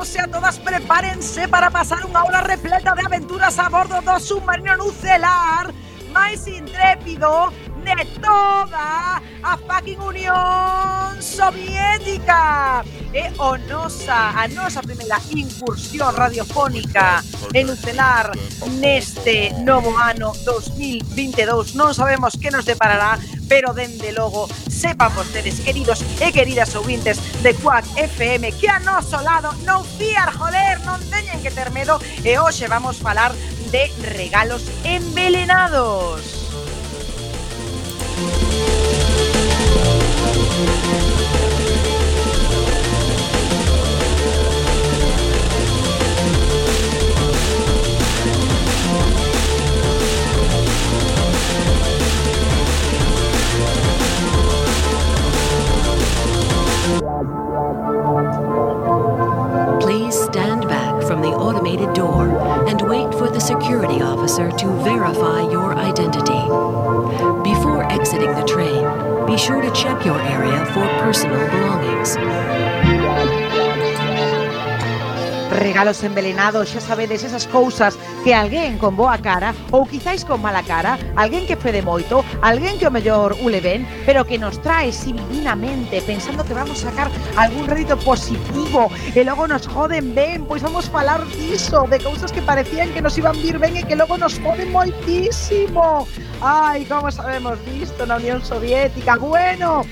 todos a todas, prepárense para pasar unha hora repleta de aventuras a bordo do submarino nucelar máis intrépido de toda a fucking Unión Soviética. Eh, é o nosa, a nosa primeira incursión radiofónica en nucelar neste novo ano 2022. Non sabemos que nos deparará, pero dende logo, sepan vostedes, queridos e queridas ouvintes, de Quack FM que a noso lado non fiar, joder, non teñen que ter medo e hoxe vamos falar de regalos envelenados. Please stand back from the automated door and wait for the security officer to verify your identity. Before exiting the train, be sure to check your area for personal belongings. Regalos envelenados, xa sabedes esas cousas que alguén con boa cara ou quizáis con mala cara, alguén que fede moito, alguén que o mellor ule ben, pero que nos trae divinamente pensando que vamos a sacar algún rédito positivo e logo nos joden ben, pois vamos falar diso, de cousas que parecían que nos iban vir ben e que logo nos joden moitísimo. Ai, como sabemos disto na Unión Soviética. Bueno,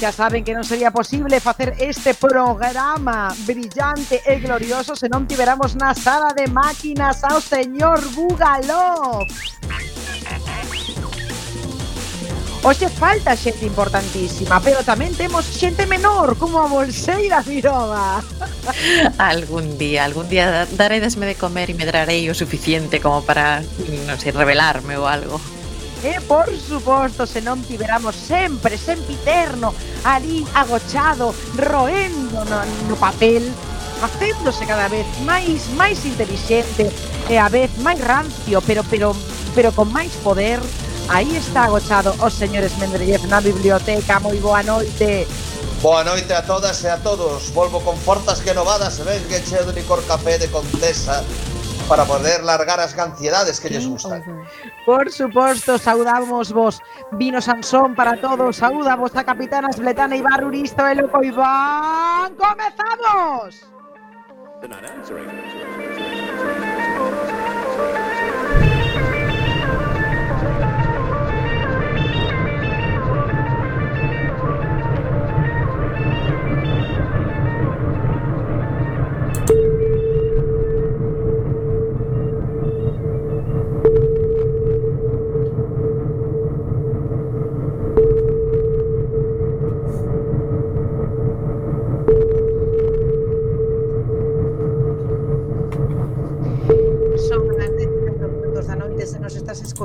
Xa saben que non sería posible facer este programa brillante e glorioso se non tiveramos na sala de máquinas ao señor Bugalov. Hoxe falta xente importantísima, pero tamén temos xente menor, como a Bolseira Mirova. algún día, algún día daredesme de comer e me darei o suficiente como para, non sei, revelarme ou algo. E por suposto, se non tiveramos sempre, sempiterno, ali agochado, roendo no, no papel, facéndose cada vez máis máis inteligente e a vez máis rancio, pero pero pero con máis poder, aí está agochado os señores Mendeleev na biblioteca. Moi boa noite. Boa noite a todas e a todos. Volvo con fortas renovadas, e ben que cheo de licor café de Condesa para poder largar as ansiedades que lles gustan. Por suposto, saudamos vos Vino Sansón para todos Saúda vos a Capitana Esbletana Ibar Uristo e Loco Iván ¡Comezamos!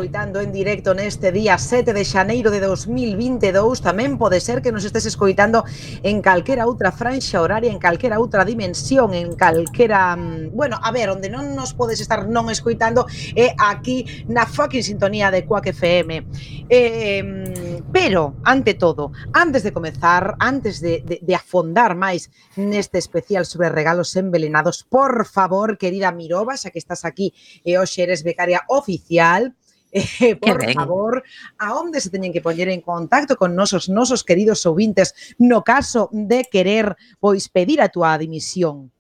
escoitando en directo neste día 7 de xaneiro de 2022, tamén pode ser que nos estés escoitando en calquera outra franxa horaria, en calquera outra dimensión, en calquera, mm, bueno, a ver, onde non nos podes estar non escoitando é aquí na fucking sintonía de Quack FM. Eh, pero, ante todo, antes de comezar, antes de, de, de afondar máis neste especial sobre regalos envelenados, por favor, querida Mirova, xa que estás aquí e hoxe eres becaria oficial, eh, por ben. favor, a onde se teñen que poñer en contacto con nosos nosos queridos ouvintes no caso de querer pois pedir a túa dimisión?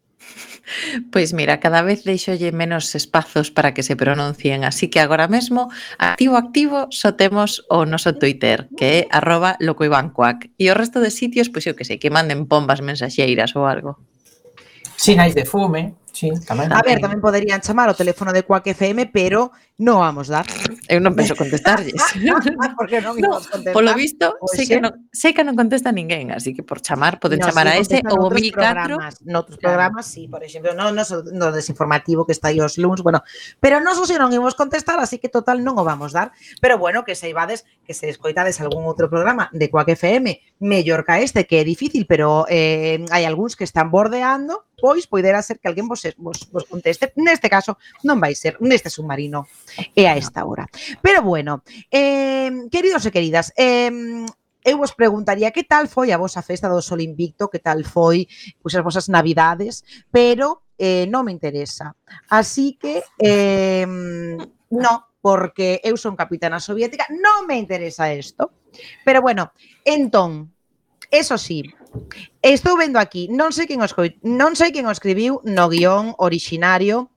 Pois mira, cada vez deixolle menos espazos para que se pronuncien, así que agora mesmo activo activo só temos o noso Twitter, que é arroba locoibancoac, e o resto de sitios, pois eu que sei, que manden pombas mensaxeiras ou algo. Sinais de fume, sí, tamén. A ver, tamén poderían chamar o teléfono de Quack FM, pero non vamos dar. Eu non penso contestarlles. Ah, porque non no, contestar. Polo visto, pois sei que, non, sei que non contesta ninguén, así que por chamar, poden no, chamar sí, a ese ou o 1004. Noutros programas, sí, por exemplo, no, no, no desinformativo que está aí os lunes, bueno, pero non se non imos contestar, así que total non o vamos dar. Pero bueno, que se ibades, que se escoitades algún outro programa de Coac FM, mellor ca este, que é difícil, pero eh, hai algúns que están bordeando, pois poidera ser que alguén vos, vos, vos conteste. Neste caso, non vai ser, neste submarino e a esta hora. Pero bueno, eh, queridos e queridas, eh, eu vos preguntaría que tal foi a vosa festa do Sol Invicto, que tal foi pois, as vosas navidades, pero eh, non me interesa. Así que, eh, no, porque eu son capitana soviética, non me interesa isto. Pero bueno, entón, eso sí, estou vendo aquí, non sei quen os, non sei quen o escribiu no guión originario,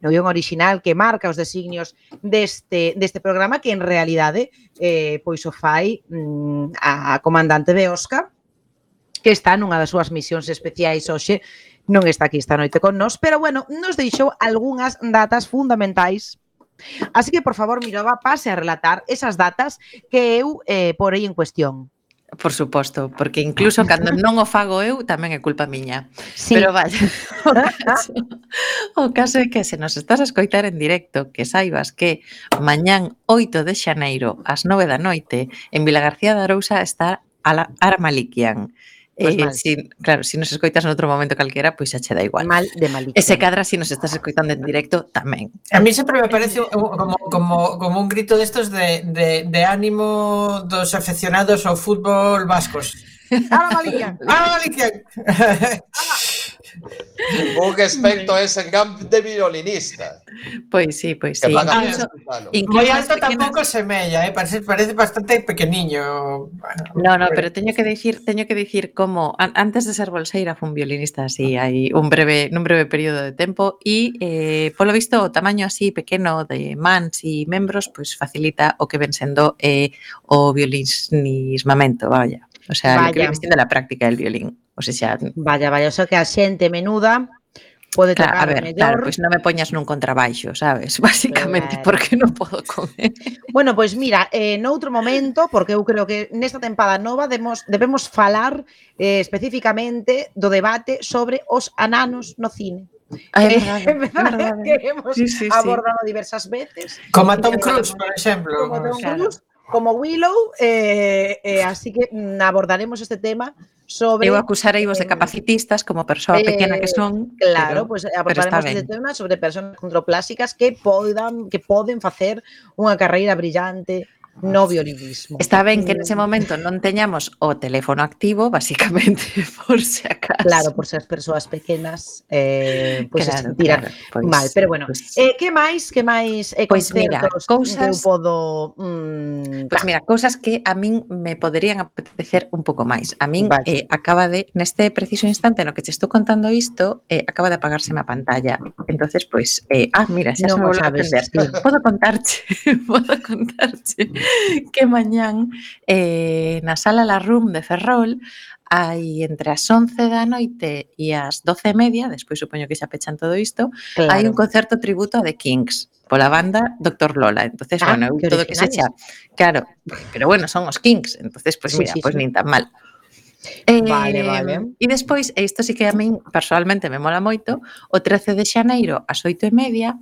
no guión original que marca os designios deste, deste programa que en realidade eh, pois o fai mm, a comandante de Oscar que está nunha das súas misións especiais hoxe non está aquí esta noite con nós, pero bueno, nos deixou algunhas datas fundamentais Así que, por favor, Mirova, pase a relatar esas datas que eu eh, porei en cuestión. Por suposto, porque incluso cando non o fago eu tamén é culpa miña. Sí. Pero vaya, o caso, o caso é que se nos estás a escoitar en directo, que saibas que mañán 8 de xaneiro ás 9 da noite en Vilagarcía de Arousa está Ara Armalikian. Pues eh, si, claro, si nos escoitas en outro momento calquera, pois pues xa che da igual. Mal de malísimo. Ese cadra, si nos estás escoitando en directo, tamén. A mí sempre me parece como, como, como un grito destos de, de, de ánimo dos aficionados ao fútbol vascos. ¡Ala Galicia! ¡Ala Galicia! ¡Ala! Un aspecto é sen de violinista. Pois sí, pois sí. Ah, incluso moi alto pequenas... tampouco semella, eh? parece, parece bastante pequeniño. Bueno, no, no, pero teño que dicir, teño que dicir como an antes de ser bolseira fun un violinista así, hai un breve nun breve período de tempo e eh, polo visto o tamaño así pequeno de mans e membros pois pues, facilita o que ven sendo eh, o violinismamento, vaya. O sea, Vaya. lo que viene siendo la práctica del violín. O sea, vaya, vaya, o sea que a xente menuda pode claro, tocar a ver, mellor. Claro, pois pues non me poñas nun contrabaixo, sabes? Básicamente claro. porque non podo comer. Bueno, pois pues mira, eh, noutro momento, porque eu creo que nesta tempada nova debemos, debemos falar eh, especificamente do debate sobre os ananos no cine. Ay, eh, verdade, que hemos sí, sí, abordado sí. diversas veces. Como Tom Cruise, por exemplo. Como Tom Cruise, como Willow, eh, eh, así que abordaremos este tema sobre... Eu acusareivos de eh, capacitistas como persoa eh, pequena que eh, son. Claro, pero, pois pues eh, abordaremos este tema sobre persoas controplásicas que podan que poden facer unha carreira brillante no violinismo. Está ben que nese mm. momento non teñamos o teléfono activo, basicamente, por se acaso. Claro, por ser persoas pequenas, eh, pois claro, se sentirán claro, pois, mal. Pero bueno, pois, eh, eh que máis, que máis eh, pois mira, cousas, que eu podo... Mm, pois mira, cousas que a min me poderían apetecer un pouco máis. A min vale. eh, acaba de, neste preciso instante no que te estou contando isto, eh, acaba de apagarse a pantalla. Entonces, pois, eh, ah, mira, xa no se me volve a atender. Sí. Podo contarche, podo contarche. que mañán eh, na Sala La Room de Ferrol hai entre as 11 da noite e as 12 e media, despois supoño que xa pechan todo isto, claro. hai un concerto tributo a The Kings pola banda Dr. Lola. Entonces, ah, bueno, todo que se echa. Claro, pero bueno, son os Kings, entonces pues sí, mira, sí, pues sí. nin tan mal. Eh, vale, vale. E despois, e isto sí que a min personalmente me mola moito, o 13 de xaneiro ás 8 e media,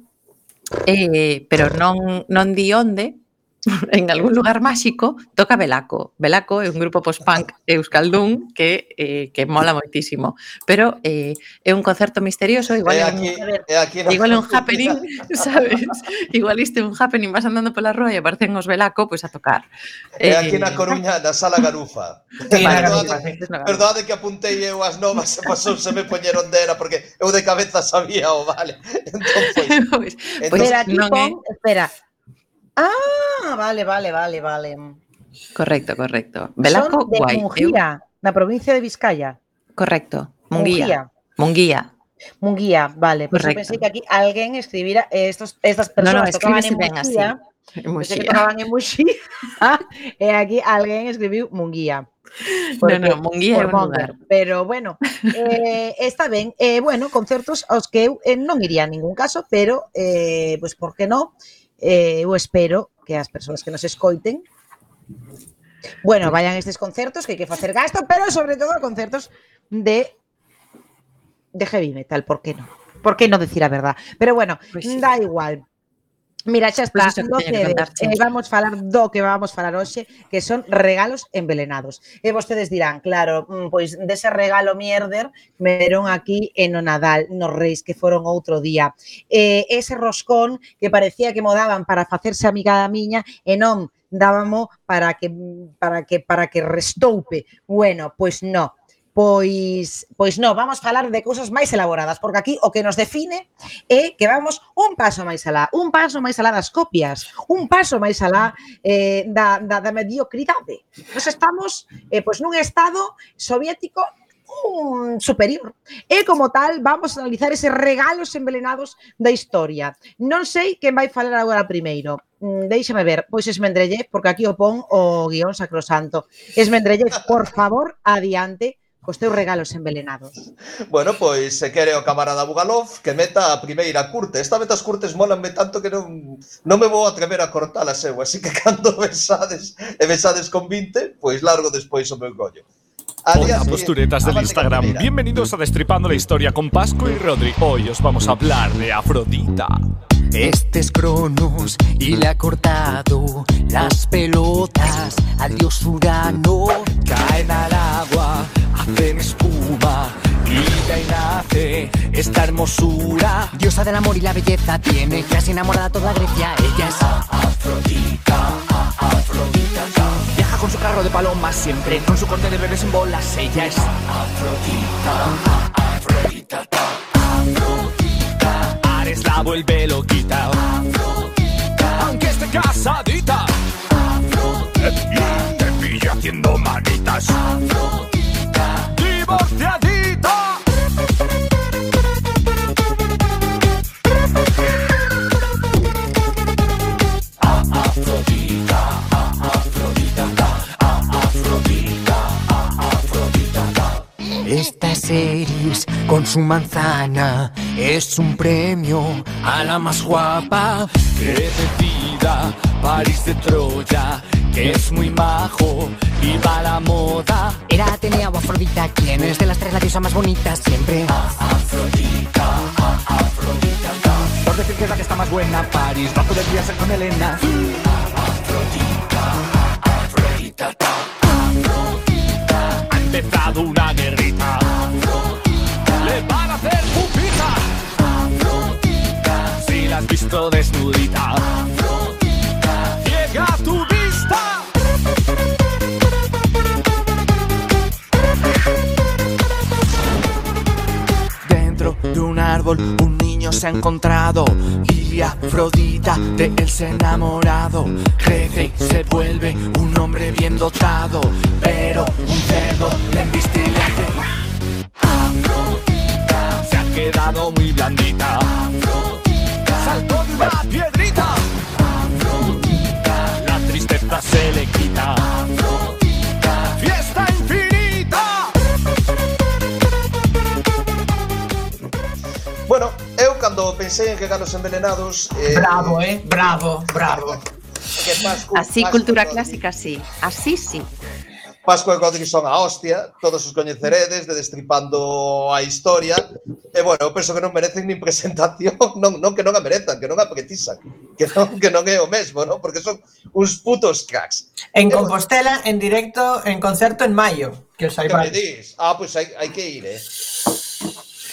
eh, pero non, non di onde, en algún lugar máxico, toca Belaco. Belaco é un grupo post-punk euskaldún que, eh, que mola moitísimo. Pero eh, é un concerto misterioso, igual é, aquí, un, ver, é aquí igual é un happening, sabes? Igual este un happening, vas andando pola rúa e aparecen os Belaco, pois pues, a tocar. É eh, aquí na Coruña, na Sala Garufa. Sí, perdade, perdade que apuntei eu as novas e pasou se me poñeron dela porque eu de cabeza sabía o vale. Entón, pois, pues, entón, pois, non, eh? espera, Ah, vale, vale, vale, vale. Correcto, correcto. Velasco Son de Guay. Munguía, ¿eh? eu... na provincia de Vizcaya. Correcto. Munguía. Munguía. Munguía, vale. Pues correcto. yo pensé que aquí alguén escribira estos, estas personas no, no, tocaban en Munguía. Así. En Muxía. Pensé que tocaban en Muxía. e aquí alguén escribiu Munguía. Porque, no, no, Munguía por é un lugar. Pero bueno, eh, está ben. Eh, bueno, concertos aos que eu eh, non iría en ningún caso, pero eh, pues por que non? Eh, eu espero que as persoas que nos escoiten Bueno, vayan a estes concertos que hai que facer gasto, pero sobre todo concertos de de heavy metal, por que non? Por que non decir a verdad? Pero bueno, sí. da igual. Mira, xa está, pues no cedes, eh, vamos falar do que vamos falar hoxe, que son regalos envelenados. E vostedes dirán, claro, mm, pois dese regalo mierder me deron aquí en o Nadal, nos Reis, que foron outro día. Eh, ese roscón que parecía que mo daban para facerse amiga da miña, e non dábamo para que para que para que restoupe. Bueno, pois no, Pois, pois non, vamos falar de cousas máis elaboradas, porque aquí o que nos define é que vamos un paso máis alá, un paso máis alá das copias, un paso máis alá eh, da, da, da mediocridade. Nos estamos eh, pois nun estado soviético un superior. E como tal, vamos a analizar eses regalos envelenados da historia. Non sei quen vai falar agora primeiro. Mm, Deixame ver, pois Esmendrellez, porque aquí o pon o guión sacrosanto. Esmendrellez, por favor, adiante, cos teus regalos envelenados. Bueno, pois se quere o camarada Bugalov que meta a primeira curte. Esta vez as curtes molanme tanto que non, non me vou atrever a cortalas eu, así que cando besades e besades con 20, pois largo despois o meu día Hola, posturetas del Instagram. Bienvenidos a Destripando la Historia con Pascu y Rodri. Hoy os vamos a hablar de Afrodita. Este es Cronos y le ha cortado las pelotas al dios Urano. Caen al agua, hacen espuma y de ahí nace esta hermosura. Diosa del amor y la belleza tiene casi enamorada toda Grecia. Ella es Afrodita, Afrodita. Viaja con su carro de palomas siempre, con su corte de bebés en bolas. Ella es Afrodita, Afrodita, Afrodita. Ares la vuelve loquita. Afrodita. Aunque esté casadita. Afrodita. Te pilla haciendo manitas. Afrodita. A Afrodita, a Afrodita, a Afrodita, Afrodita. Estas series con su manzana es un premio a la más guapa. Repetida, París de Troya que es muy majo y va a la moda. Era Atenea o Afrodita, quien es de las tres la diosa más bonita siempre. Afrodita, Afrodita, por decir que es la que está más buena, París no podría ser con Elena. Afrodita, Afrodita, Afrodita, ha empezado una guerrita. Afrodita, le van a hacer pupita. Afrodita, si la has visto desnudita. Afrodita, un niño se ha encontrado y Afrodita de él se ha enamorado. Crece se vuelve un hombre bien dotado, pero un cerdo le embiste y le Afrodita, se ha quedado muy blandita. Afrodita, saltó de una piedrita. Afrodita, la tristeza se le quita. pensei en que galos envenenados... Eh, bravo, eh? Bravo, bravo. que Pascu, Así, Pascu cultura Codri. clásica, sí. Así, sí. Pascu e Codri son a hostia, todos os coñeceredes, de destripando a historia. E, bueno, eu penso que non merecen nin presentación, non, non que non a merezan, que non a pretizan, que non, que non é o mesmo, non? porque son uns putos cracks. En Compostela, en directo, en concerto en maio, que os hai Que me dis? Ah, pois pues hai, hai que ir, eh?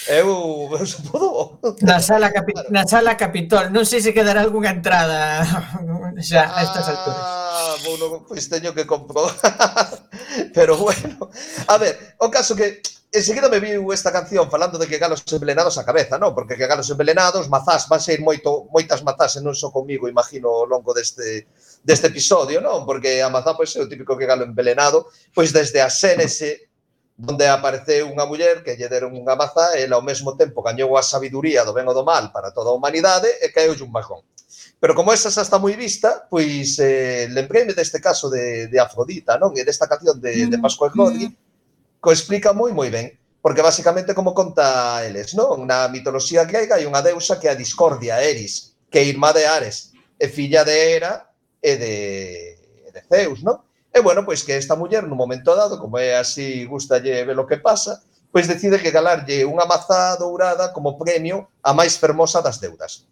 Eu, eu supodo. Na sala, capi, na sala Capitol, non sei se quedará algunha entrada xa a estas alturas. ah. Bueno, pois pues teño que comprobar. Pero bueno, a ver, o caso que enseguida me viu esta canción falando de que galos envelenados a cabeza, non? Porque que galos envelenados, mazás, van ser moito, moitas mazás e non só comigo, imagino, ao longo deste, deste episodio, non? Porque a mazá, pois, é o típico que galo envelenado, pois desde a xénese onde apareceu unha muller que lle deron unha maza e ela ao mesmo tempo gañou a sabiduría do ben ou do mal para toda a humanidade e caeu un bajón. Pero como esa xa está moi vista, pois eh, lembrei deste caso de, de Afrodita, non? E desta canción de, de mm-hmm. Pascua Clodi, que o explica moi moi ben. Porque basicamente como conta eles, non? Na mitoloxía grega hai unha deusa que é a discordia, Eris, que é irmá de Ares, e filla de Hera e de, de Zeus, non? E bueno, pois que esta muller no momento dado, como é así, gustalle ver o que pasa, pois decide que galarlle unha mazá dourada como premio a máis fermosa das deudas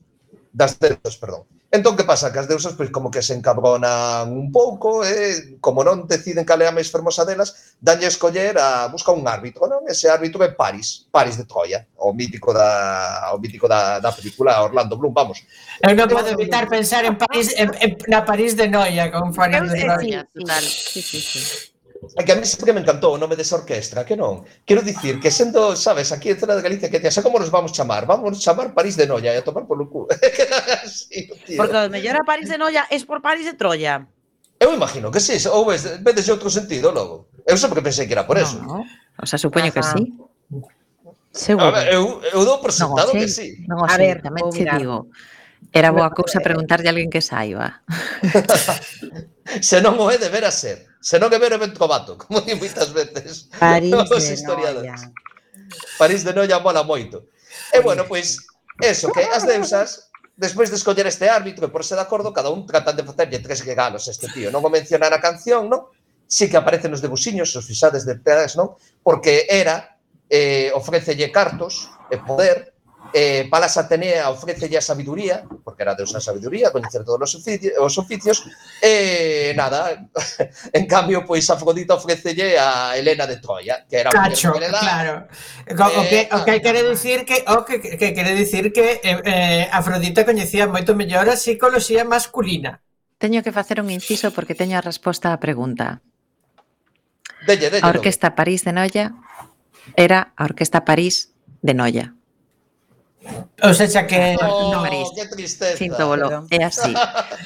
das deusas, perdón. Entón, que pasa? Que as deusas, pois, como que se encabronan un pouco, e, como non deciden cal é a máis fermosa delas, danlle a escoller a busca un árbitro, non? Ese árbitro é Paris, Paris de Troia, o mítico da, o mítico da, da película Orlando Bloom, vamos. Eu non podo evitar pensar en París, en, en, na París de Noia, con Fernando de Noia. Sí, sí, sí, sí. É que a mí sempre me encantou o nome desa orquestra, que non? Quero dicir que sendo, sabes, aquí en zona de Galicia, que te xa ah, como nos vamos chamar? Vamos chamar París de Noia e a tomar polo cu. sí, tío. Porque o mellor a París de Noia é por París de Troya. Eu imagino que sí, ou ves, vedes outro sentido logo. Eu sempre que pensei que era por eso. No, no. O sea, supoño Ajá. que sí. Seguro. A ver, eu, eu dou por sentado no, que sí. No, a ver, tamén te digo. Mirar Era boa cousa preguntarlle a alguén que saiba. se non o é, debera ser. Se non é ver evento cobato, como di moitas veces. París os historiadores. De Noia. París de Noia mola moito. E bueno, pois, eso, que as deusas, despois de escoller este árbitro e por ser de acordo, cada un tratan de facerlle tres regalos a este tío. Non o mencionar a canción, non? Si que aparece nos debuxiños, os fixades de Pérez, non? Porque era, eh, ofrecelle cartos e poder, eh, Palas Atenea ofrecelle a sabiduría, porque era deusa sabiduría, coñecer todos os oficios, os oficios e eh, nada, en cambio, pois Afrodita ofrecelle a Helena de Troia, que era Cacho, muller claro. O que, eh, o que eh, quere ah, ah, ah. dicir que o que, que quere dicir que eh, eh Afrodita coñecía moito mellor a psicología masculina. Teño que facer un inciso porque teño a resposta á pregunta. Delle, delle, a Orquesta París de Noia era a Orquesta París de Noia. Ou seja que... Oh, no, París. que tristeza. Sinto bolo, é eh, así.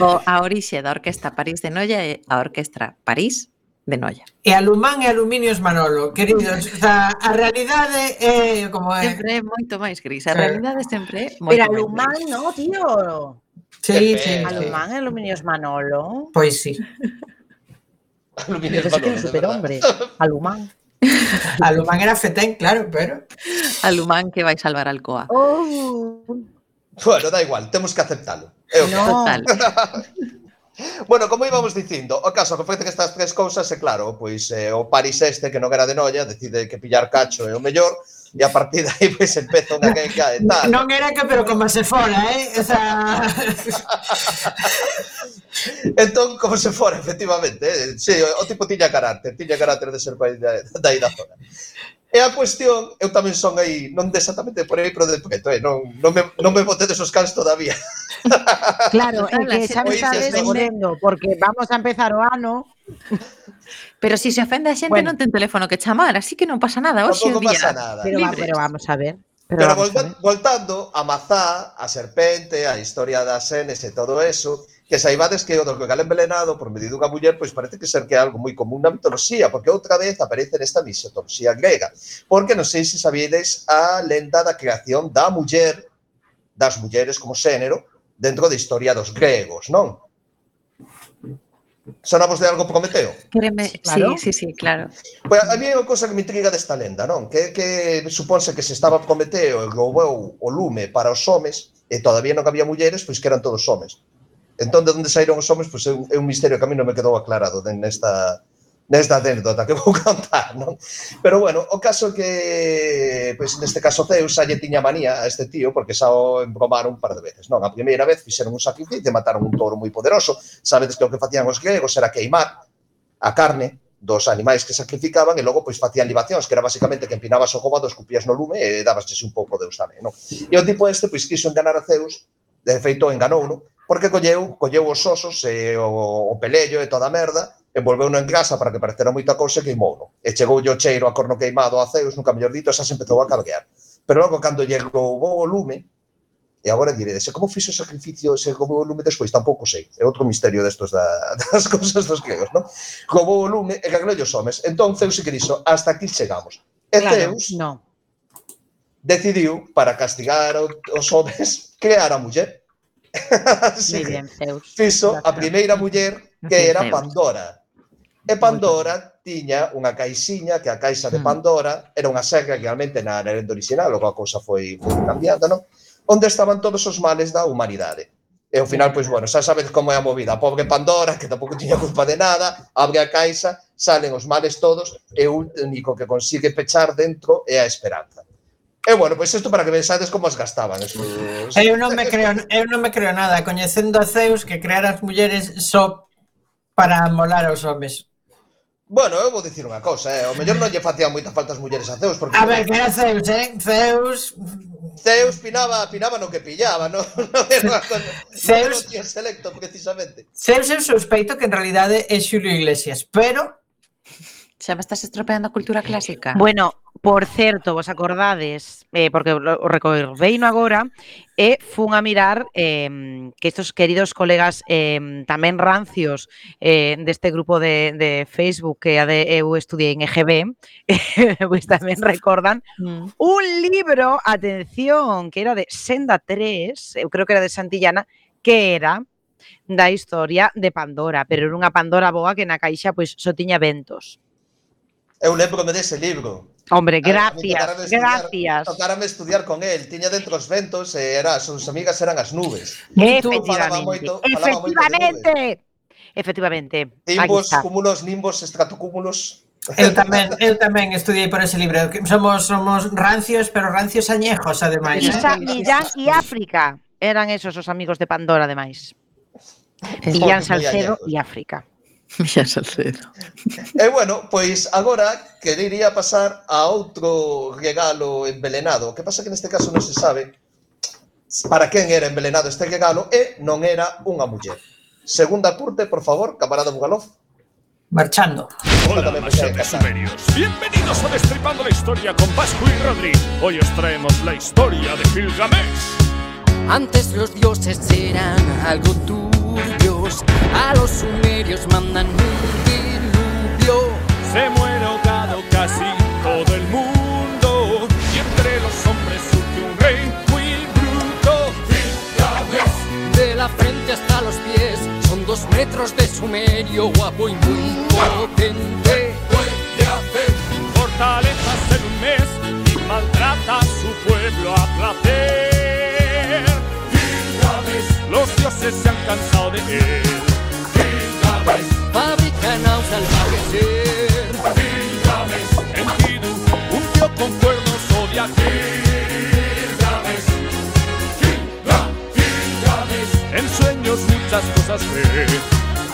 O, a orixe da Orquesta París de Noia é a Orquestra París de Noia. E alumán e aluminios Manolo, queridos. O sea, a realidade é como é. Sempre é moito máis gris. A realidade é sempre é moito Pero alumán, no, tío. Sí, sí, sí. Alumán e aluminios Manolo. Pois sí. aluminios Manolo. é que superhombre. Alumán. Alumán Lumán era Fetén, claro, pero... Alumán que vai salvar Alcoa. Oh. Bueno, da igual, temos que aceptalo. Eu no. Total. bueno, como íbamos dicindo, o caso que estas tres cousas, e claro, pois eh, o París este que non era de noia, decide que pillar cacho é o mellor, e a partir de aí pois empeza unha que e tal. Non era que pero como se fora, eh? Esa... entón, como se fora, efectivamente, eh? sí, o tipo tiña carácter, tiña carácter de ser pai da, daí da zona. E a cuestión, eu tamén son aí, non de exactamente por aí, pero de preto, eh? non, non, me, non me botedes os cans todavía. Claro, é que xa me estades desmorendo, porque vamos a empezar o ano. Pero se si se ofende a xente bueno. non ten teléfono que chamar, así que non pasa nada, hoxe o día. Pasa nada. Pero, va, pero vamos a ver. Pero, pero volta, a ver. voltando a Mazá, a Serpente, a historia das Senes e todo eso, que saibades que o do que Galén Belenado, por medio dunha muller, pois parece que ser que é algo moi común na mitoloxía, porque outra vez aparece nesta misotoloxía grega. Porque non sei se sabíades a lenda da creación da muller, das mulleres como xénero, dentro da historia dos gregos, non? Sonamos de algo Prometeo? Quéreme, claro. Sí, sí, sí, claro. Pues a mí é unha cosa que me intriga desta lenda, non? Que, que suponse que se estaba Prometeo e roubou o lume para os homes e todavía non había mulleres, pois que eran todos homes. Entón, de onde saíron os homes, pois é un, é un misterio que a mí non me quedou aclarado nesta, nesta anécdota que vou contar, non? Pero bueno, o caso que, pois neste caso Zeus xa lle tiña manía a este tío porque xa o embromaron un par de veces, non? A primeira vez fixeron un sacrificio e mataron un touro moi poderoso. Sabedes que o que facían os gregos era queimar a carne dos animais que sacrificaban e logo pois facían libacións, que era basicamente que empinabas o gobado, escupías no lume e dabasche un pouco de Deus tamén, non? E o tipo este pois quiso enganar a Zeus, de feito enganou, non? porque colleu, colleu os osos e o, o pelello e toda a merda, envolveuno en grasa para que parecera moita cousa e queimouno. E chegou o cheiro a corno queimado a Zeus, nunca mellor dito, e xa se empezou a cabrear. Pero logo, cando llegou o lume, e agora diredes, como fixo o sacrificio, se como o lume despois, tampouco sei. É outro misterio destos da, das cousas dos gregos, non? Roubou o lume e gaglello os homes. Entón, Zeus e que dixo, hasta aquí chegamos. E claro, Zeus no. decidiu, para castigar os homes, crear a muller Así Muy bien, Zeus. Fixo a primeira muller que era Pandora. E Pandora tiña unha caixiña, que a caixa de mm. Pandora era unha seca que realmente na herenda original, logo a cousa foi, foi cambiando, non? Onde estaban todos os males da humanidade. E ao final, pois, bueno, xa sabedes como é a movida. A pobre Pandora, que tampouco tiña culpa de nada, abre a caixa, salen os males todos, e o único que consigue pechar dentro é a esperanza. E eh, bueno, pois pues isto para que vexades como as gastaban. Esos... Eu non me creo, eu non me creo nada, coñecendo a Zeus que crear as mulleres só para amolar aos homes. Bueno, eu vou dicir unha cousa, eh? o mellor non lle facían moita falta as mulleres a Zeus porque A ver, que era Zeus, eh? Zeus Zeus pinaba, pinaba no que pillaba, non no era con... Zeus selecto precisamente. Zeus eu sospeito que en realidade é Xulio Iglesias, pero Xa me estás estropeando a cultura clásica. Bueno, por certo, vos acordades, eh, porque o recordeino agora, e fun a mirar eh, que estos queridos colegas eh, tamén rancios eh, deste grupo de, de Facebook que a de eu estudiei en EGB, pois tamén recordan mm. un libro, atención, que era de Senda 3, eu creo que era de Santillana, que era da historia de Pandora, pero era unha Pandora boa que na caixa pois só tiña ventos. Eu lembro-me dese libro. Hombre, gracias, a, gracias. Tocarame estudiar con el, tiña dentro os ventos e era, as súas amigas eran as nubes. Efectivamente, falaba moito, efectivamente. Moito efectivamente. Nimbos, cúmulos, nimbos, estratocúmulos. Eu tamén, eu tamén estudiei por ese libro. Somos somos rancios, pero rancios añejos ademais. Isa, Millán e África eran esos os amigos de Pandora ademais. Millán Salcedo e África. Mira, Salcedo. E bueno, pois agora queriría pasar a outro regalo envelenado. O que pasa que neste caso non se sabe para quen era envelenado este regalo e non era unha muller. Segunda curte, por favor, camarada Bugalov. Marchando. Hola, superiores. Bienvenidos a Destripando la Historia con Pascu y Rodri. Hoy os traemos la historia de Gilgamesh. Antes los dioses eran algo tuyo a los sumerios mandan un diluvio. Se muere ahogado casi todo el mundo. Y entre los hombres surge un rey muy bruto. De la frente hasta los pies son dos metros de sumerio, guapo y muy potente. Fortalezas en un mes y maltrata a su pueblo a placer. Los dioses se han cansado de él. Gilgamesh. Fabrica naos al ser. Gilgamesh. Enkidu, un tío con cuernos odia a Gilgamesh. Gilga- Gilgamesh. En sueños muchas cosas ve.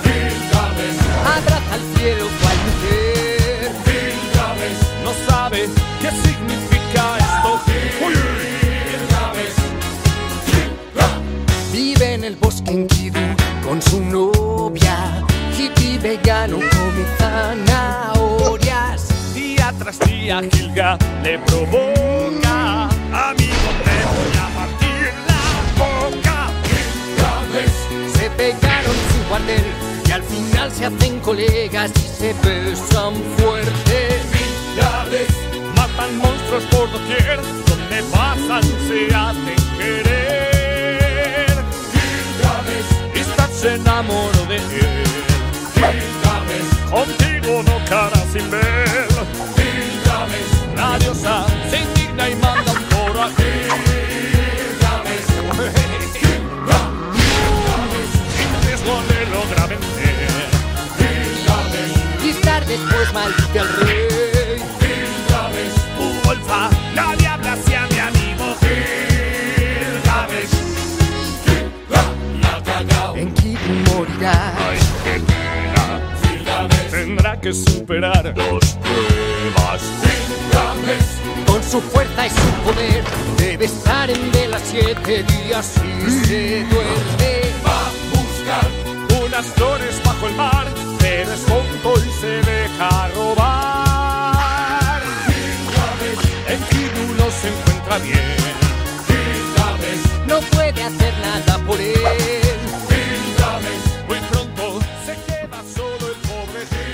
Gilgamesh. Abraza al cielo con su novia. Hippie vegano come zanahorias. Día tras día Gilga le provoca. Amigo, te voy a partir la boca. Gilgamesh. Se pegaron su cuartel y al final se hacen colegas y se besan fuerte. Gilgamesh. Matan monstruos por doquier, donde pasan se hacen querer. Se enamoró de él. Gilgamesh. Contigo no cara sin ver. Gilgamesh. La diosa se indigna y manda un coro a Gilgamesh. Gilgamesh. Riesgo le logra vencer. Gilgamesh. Y estar después maldice al rey. Ay, qué pena. Tendrá que superar dos pruebas. Con su fuerza y su poder debe estar en vela siete días y se duerme. va a buscar unas flores bajo el mar, pero es tonto y se deja robar. El no se encuentra bien. No puede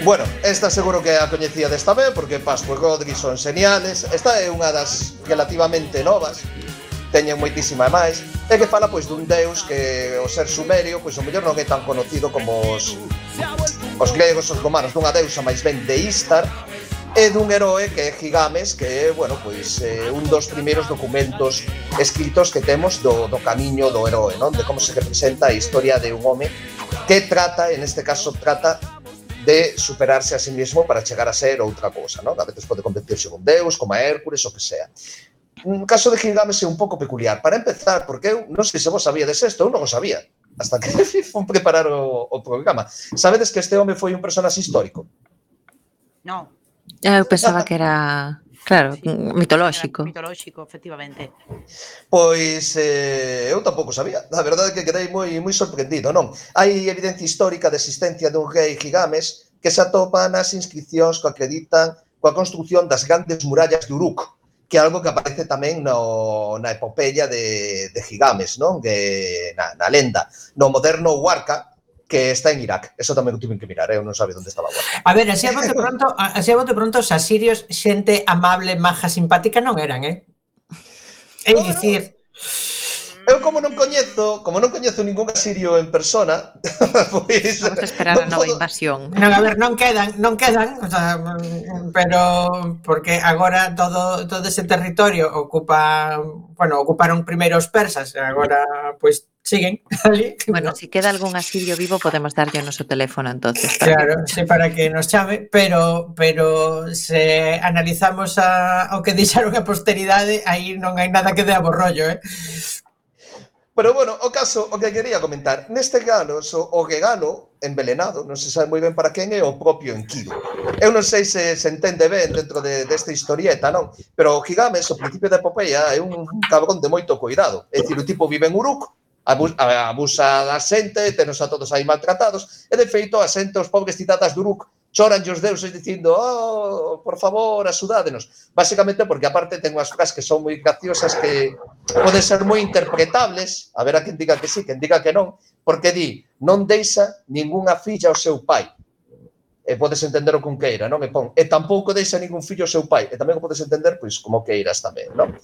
Bueno, esta seguro que a coñecía desta vez porque Pascua e Godri son señales Esta é unha das relativamente novas Teñen moitísima máis E que fala pois dun deus que o ser sumerio Pois o mellor non é tan conocido como os, os gregos, os romanos Dunha deusa máis ben de Istar e dun heroe que é Gigames, que é, bueno, pois, eh, un dos primeiros documentos escritos que temos do, do camiño do heroe, non? De como se representa a historia de un home que trata, en este caso, trata de superarse a sí mismo para chegar a ser outra cousa, non? A veces pode convertirse un deus, como a Hércules, o que sea. Un caso de Gilgamesh é un pouco peculiar. Para empezar, porque eu non sei se vos sabíades isto, eu non o sabía, hasta que fun preparar o, o programa. Sabedes que este home foi un personaxe histórico? Non. Ah, eu pensaba que era Claro, sí, mitolóxico. Mitolóxico, efectivamente. Pois eh, eu tampouco sabía. A verdade é que quedei moi moi sorprendido, non? Hai evidencia histórica de existencia dun rei Gigames que se atopa nas inscripcións que acreditan coa construción das grandes murallas de Uruk, que é algo que aparece tamén no, na epopeya de, de Gigames, non? Que, na, na lenda. No moderno Huarca, que está en Irak. Eso tamén o tiven que mirar, eu eh? non sabe onde estaba agora. A ver, así a bote pronto, así a bote pronto os asirios xente amable, maja, simpática non eran, eh? É no, dicir... Eu como non coñezo, como non coñezo ningún asirio en persona, pois vamos a esperar a nova invasión. Non, a ver, non quedan, non quedan, o sea, pero porque agora todo todo ese territorio ocupa, bueno, ocuparon primeiro os persas, agora pois siguen ali. Bueno, si queda algún asirio vivo podemos darlle o noso teléfono entonces. Para claro, sí, para que nos chame, pero pero se analizamos a, o que deixaron a posteridade, aí non hai nada que dea borrollo, eh? Pero bueno, o caso, o que quería comentar, neste galo, so, o gegano envelenado, non se sabe moi ben para quen é o propio Enkidu. Eu non sei se se entende ben dentro de, desta historieta, non? Pero o Gigames, ao principio da epopeia, é un cabrón de moito cuidado. É dicir, o tipo vive en Uruk, abusa da xente, tenos a todos aí maltratados, e de feito a xente, os pobres titatas do Uruk, choran os deuses dicindo oh, por favor, axudádenos. Básicamente porque aparte ten unhas frases que son moi graciosas que poden ser moi interpretables, a ver a quen diga que sí, quen diga que non, porque di, non deixa ningunha filla ao seu pai. E podes entender o con queira, non? E, pon, e tampouco deixa ningún fillo ao seu pai. E tamén o podes entender, pois, como queiras tamén, non?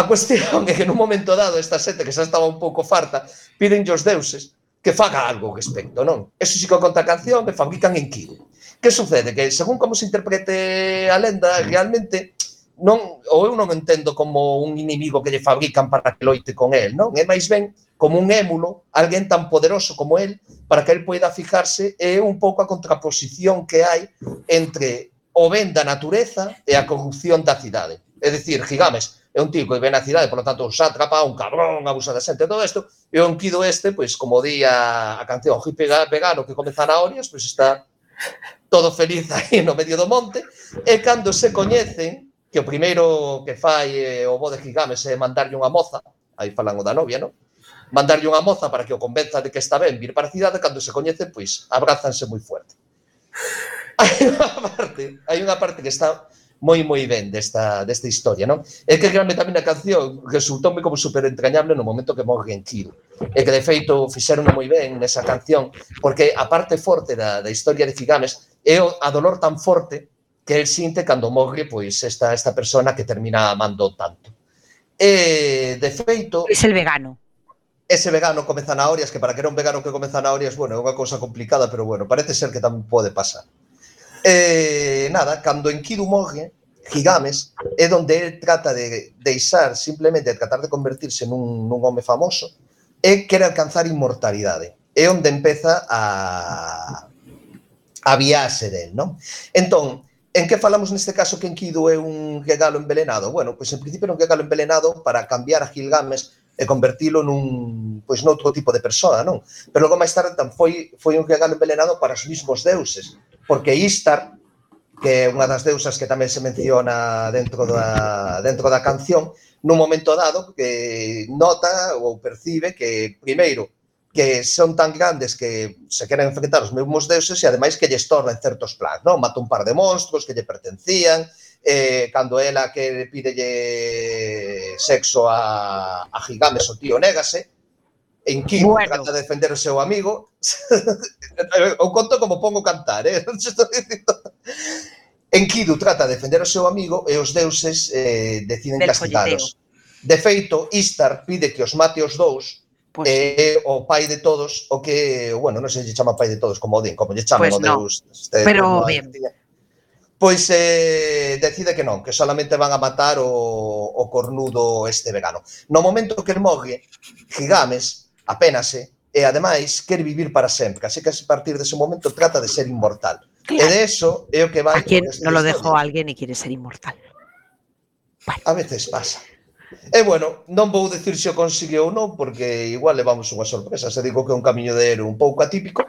A cuestión é que nun momento dado esta xente que xa estaba un pouco farta pídenlle os deuses que faga algo que respecto, non? Eso sí que conta a canción que fabrican en Kiwi. Que sucede? Que según como se interprete a lenda, realmente non, ou eu non entendo como un inimigo que lle fabrican para que loite con el, non? É máis ben como un émulo, alguén tan poderoso como el, para que el poida fijarse, é un pouco a contraposición que hai entre o ben da natureza e a corrupción da cidade. É dicir, Gigames, é un tipo que ven a cidade, por lo tanto, un sátrapa, un cabrón, abusa da xente, todo isto, e o onquido este, pois, como di a, a canción hippie vegano que come zanahorias, pois está todo feliz aí no medio do monte, e cando se coñecen, que o primeiro que fai eh, o bo de Gigames é mandarlle unha moza, aí falan o da novia, non? Mandarlle unha moza para que o convenza de que está ben vir para a cidade, cando se coñecen, pois, abrázanse moi fuerte. Hai unha parte, hai unha parte que está moi moi ben desta, desta historia, non? É que realmente tamén a canción resultoume como super entrañable no momento que morre en Kiro. E que, de feito, fixeron moi ben nesa canción, porque a parte forte da, da historia de Figames é o, a dolor tan forte que el sinte cando morre pois esta, esta persona que termina amando tanto. E, de feito... es el vegano ese vegano come zanahorias, que para que era un vegano que come zanahorias, bueno, é unha cousa complicada, pero bueno, parece ser que tamén pode pasar eh, nada, cando Enkidu morre, Gigames é onde el trata de deixar simplemente de tratar de convertirse nun, nun home famoso e quere alcanzar inmortalidade. É onde empeza a a viaxe del, non? Entón, en que falamos neste caso que Enkidu é un regalo envelenado? Bueno, pois en principio era un regalo envelenado para cambiar a Gilgames e convertilo nun pois noutro tipo de persoa, non? Pero logo máis tarde tan foi foi un regalo envelenado para os mismos deuses, porque Istar, que é unha das deusas que tamén se menciona dentro da, dentro da canción, nun momento dado que nota ou percibe que, primeiro, que son tan grandes que se queren enfrentar os mesmos deuses e ademais que lle torna en certos plans, non? Mata un par de monstruos que lle pertencían, eh, cando ela que pidelle sexo a, a Gigames o tío négase, en Kim bueno. trata de defender o seu amigo. o conto como pongo cantar, eh? Non estou dicindo. Enkidu trata de defender o seu amigo e os deuses eh, deciden Del De feito, Istar pide que os mate os dous pues eh, sí. o pai de todos, o que, bueno, non sei se chama pai de todos como Odín, como lle chaman pues pois o no. deus. Este, Pero bien. Pois pues, eh, decide que non, que solamente van a matar o, o cornudo este vegano. No momento que el morre, Gigames apénase eh, e ademais quer vivir para sempre. Así que a partir dese momento trata de ser inmortal. Claro. E de eso é o que vai... A quen non lo dejou alguén e quere ser inmortal. Vale. A veces pasa. E bueno, non vou dicir se o conseguiu ou non, porque igual levamos unha sorpresa. Se digo que é un camiño de héroe un pouco atípico,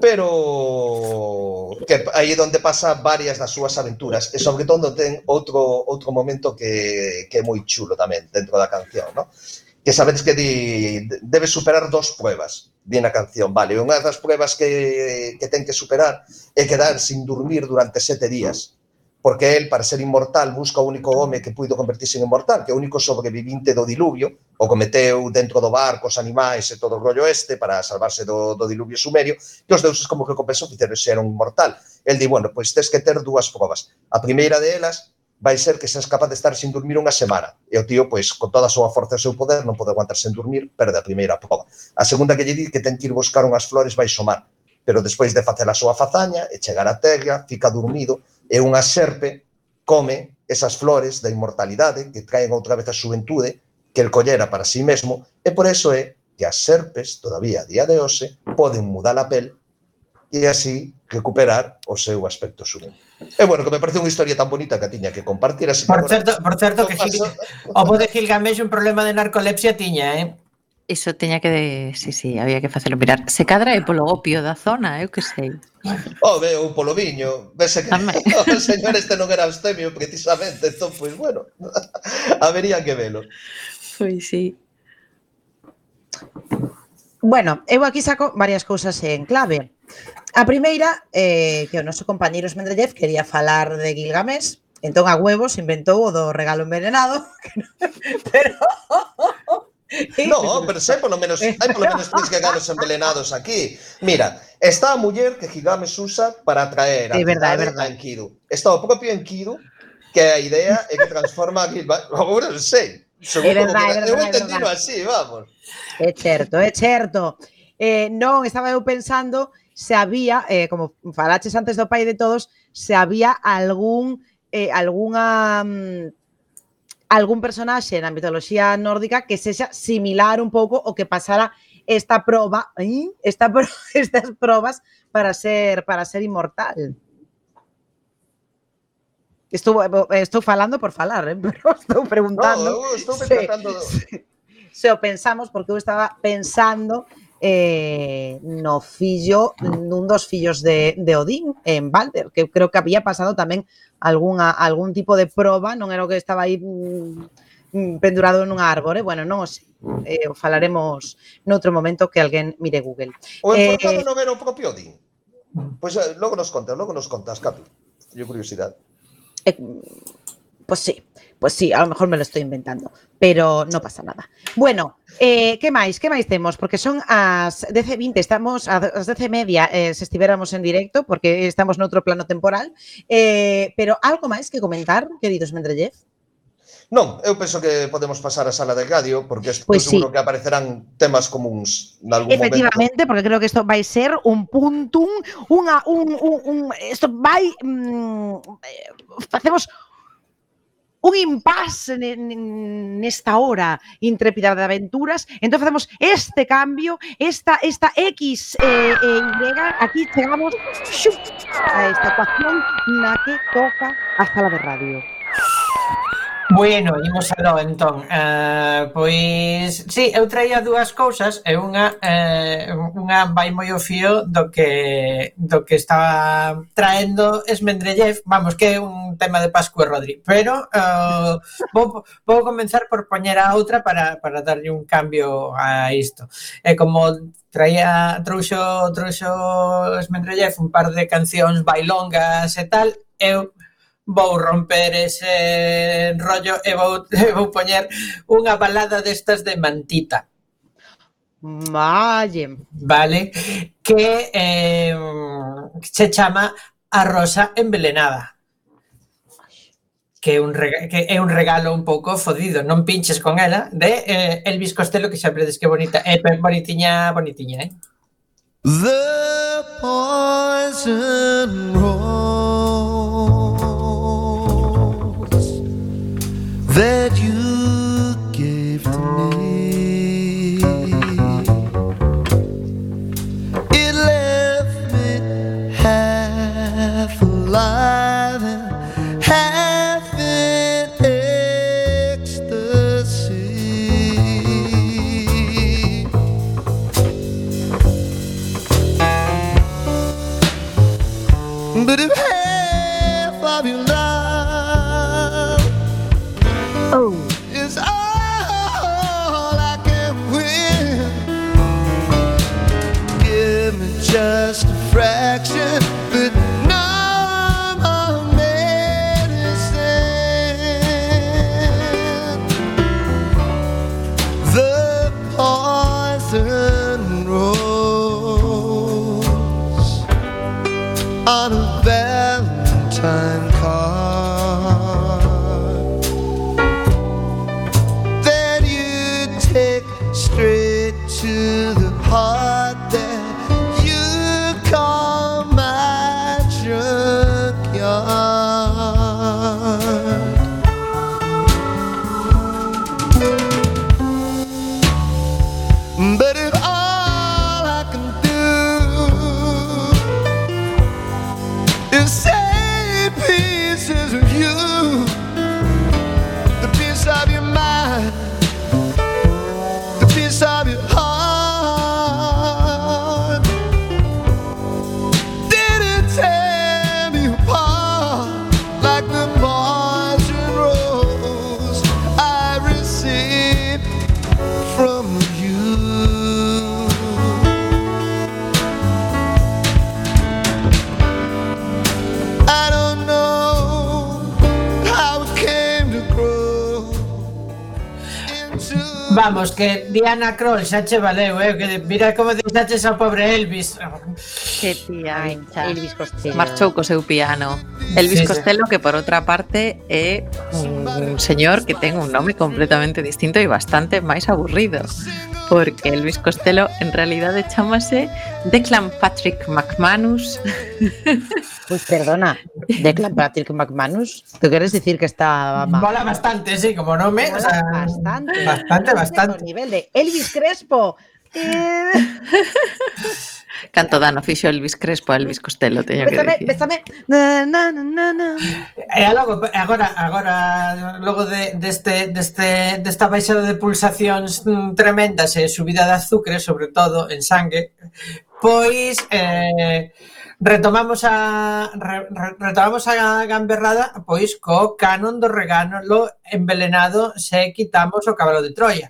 pero que aí é onde pasa varias das súas aventuras e sobre todo ten outro outro momento que, que é moi chulo tamén dentro da canción, non? que sabedes que di, debe superar dos pruebas, di na canción, vale, unha das pruebas que, que ten que superar é quedar sin dormir durante sete días, porque el, para ser inmortal, busca o único home que puido convertirse en inmortal, que é o único sobrevivinte do diluvio, o cometeu dentro do barco, os animais e todo o rollo este para salvarse do, do diluvio sumerio, que os deuses como que compensou que ser un inmortal. El di, bueno, pois tes que ter dúas probas. A primeira delas vai ser que seas capaz de estar sin dormir unha semana. E o tío, pois, con toda a súa forza e o seu poder, non pode aguantar sen dormir, perde a primeira proba. A segunda que lle di que ten que ir buscar unhas flores vai somar, pero despois de facer a súa fazaña e chegar a terra, fica dormido, e unha serpe come esas flores da inmortalidade que traen outra vez a xuventude que el collera para sí mesmo, e por eso é que as serpes, todavía a día de hoxe, poden mudar a pel e así recuperar o seu aspecto xuvenil. E bueno, que me parece unha historia tan bonita que tiña que compartir así. Por certo, por certo que Gil, o bo de Gilgamesh un problema de narcolepsia tiña, eh? Iso teña que, de... sí, sí, había que facelo mirar. Se cadra é polo opio da zona, eu que sei. Oh, veo ou polo viño. Vese que o señor este non era abstemio precisamente, entón, pois bueno, habería que velo. Pois sí. Bueno, eu aquí saco varias cousas en clave. A primeira, eh, que o noso compañeiro Smendrellev quería falar de Gilgamesh, entón a huevos inventou o do regalo envenenado, pero... No, pero sei polo menos, hai polo menos tres regalos envenenados aquí. Mira, está a muller que Gilgamesh usa para atraer a, é verdad, é verdad. a Enkidu. Está o propio Enkidu, que a idea é que transforma a Gilgamesh. Agora non sei. É verdad, é verdad, eu entendino así, vamos. É certo, é certo. Eh, non, estaba eu pensando se había, eh, como falaches antes do pai de todos, se había algún eh, algunha mm, algún personaxe na mitoloxía nórdica que sexa similar un pouco o que pasara esta proba, esta pro- estas probas para ser para ser inmortal. Estou, estou falando por falar, eh? pero estou preguntando. No, eu estou se- tratando se o pensamos porque eu estaba pensando eh, no fillo nun dos fillos de, de Odín en Balder, que creo que había pasado tamén algunha, algún tipo de proba, non era o que estaba aí mm, mm, pendurado nunha árbore, bueno, non o sei. Eh, o falaremos noutro momento que alguén mire Google. O Eh, enforcado non era o propio Odín. Pois eh, logo nos contas, logo nos contas, Capi. Yo curiosidade. Eh, pues sí, Pues sí, a lo mejor me lo estoy inventando, pero no pasa nada. Bueno, eh, que máis? Que máis temos? Porque son as 10.20, estamos ás 10.30 eh, se estiveramos en directo, porque estamos noutro plano temporal, eh, pero algo máis que comentar, queridos Mendrellev? Non, eu penso que podemos pasar á sala de radio porque estou pues pois seguro sí. que aparecerán temas comuns nalgún Efectivamente, momento. porque creo que isto vai ser un puntum, unha un un un isto vai mm, eh, facemos un impasse ne- nesta hora intrépida de aventuras, entón facemos este cambio, esta esta X eh, e Y, aquí chegamos xup, a esta ecuación na que toca a sala de radio. Bueno, imos aló entón. Uh, pois, si, sí, eu traía dúas cousas e unha eh, unha vai moi o fío do que do que estaba traendo Esmendrellev, vamos, que é un tema de Pascua e Rodri, pero uh, vou, vou comenzar por poñer a outra para, para darlle un cambio a isto. E como traía trouxo trouxo Esmendrellev un par de cancións bailongas e tal, eu vou romper ese rollo e vou, e vou poñer unha balada destas de mantita. Malle. Vale, que eh, se chama A Rosa Envelenada que é un que é un regalo un pouco fodido, non pinches con ela, de eh, Elvis Costello, que xa vedes que bonita, é eh, bonitiña, bonitiña, eh? The poison rose that you just a fraction, Diana Kroll, xa che valeu, eh? Que mira como deixaches ao pobre Elvis. Que tía, Ay, Elvis Costello. Marchou co seu piano. Elvis sí, Costello, que por outra parte é un señor que ten un nome completamente distinto e bastante máis aburrido. Porque Elvis Costello en realidade chamase Declan Patrick McManus. Pois pues perdona, Declan Patrick McManus. ¿Tú quieres decir que está mal? Mola bastante, sí, como no me. O sea, bastante. Bastante, bastante. Con nivel de Elvis Crespo. Eh... Canto dan oficio Elvis Crespo, Elvis Costello, teño bésame, que dicir. Bésame, na, na, na, na. E eh, logo, agora, agora, logo de, deste, deste, desta baixada de pulsacións mm, tremendas e subida de azúcar, sobre todo en sangue, pois... Eh, retomamos a re, retomamos a gamberrada pois co canon do regalo envelenado se quitamos o cabalo de Troia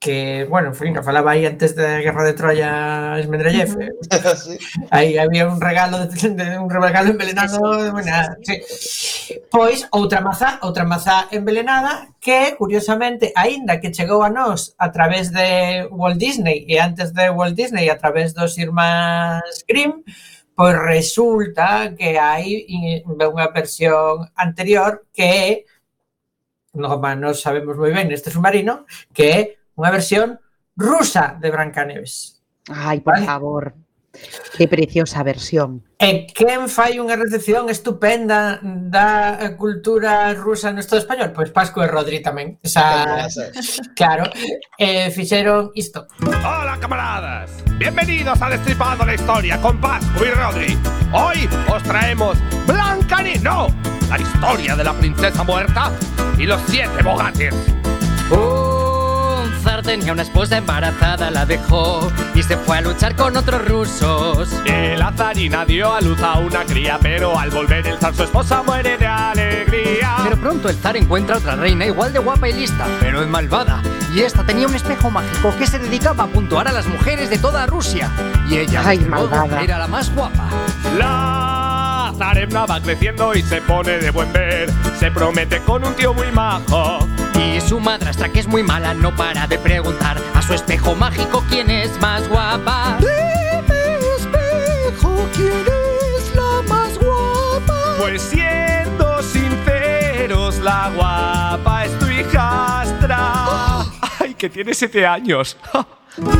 que, bueno, en fin, que falaba aí antes da Guerra de Troya Esmendrellev. Eh. sí. Aí había un regalo de, de un regalo envelenado, bueno, sí. Pois outra mazá, outra mazá envelenada que curiosamente aínda que chegou a nós a través de Walt Disney e antes de Walt Disney a través dos irmáns Grimm, pois resulta que hai unha versión anterior que é non, non sabemos moi ben este submarino, que é unha versión rusa de Brancaneves. Ay, por Vale. favor. Qué preciosa versión. E quen fai unha recepción estupenda da eh, cultura rusa no Estado español? Pois Pascu e Rodri tamén. Esa, claro, eh, fixeron isto. Hola camaradas, bienvenidos a Destripando la Historia con Pascu y Rodri. Hoy os traemos Blancani, no, la historia de la princesa muerta y los siete bogates. Tenía una esposa embarazada, la dejó y se fue a luchar con otros rusos. Y la zarina dio a luz a una cría, pero al volver el zar su esposa muere de alegría. Pero pronto el zar encuentra otra reina igual de guapa y lista, pero es malvada. Y esta tenía un espejo mágico que se dedicaba a puntuar a las mujeres de toda Rusia. Y ella Ay, malvada. era la más guapa. La zaremna va creciendo y se pone de buen ver. Se promete con un tío muy majo. Y su madrastra que es muy mala no para de preguntar a su espejo mágico quién es más guapa. Dime, espejo, ¿quién es la más guapa? Pues siendo sinceros, la guapa es tu hijastra. Ay, que tiene siete años. No,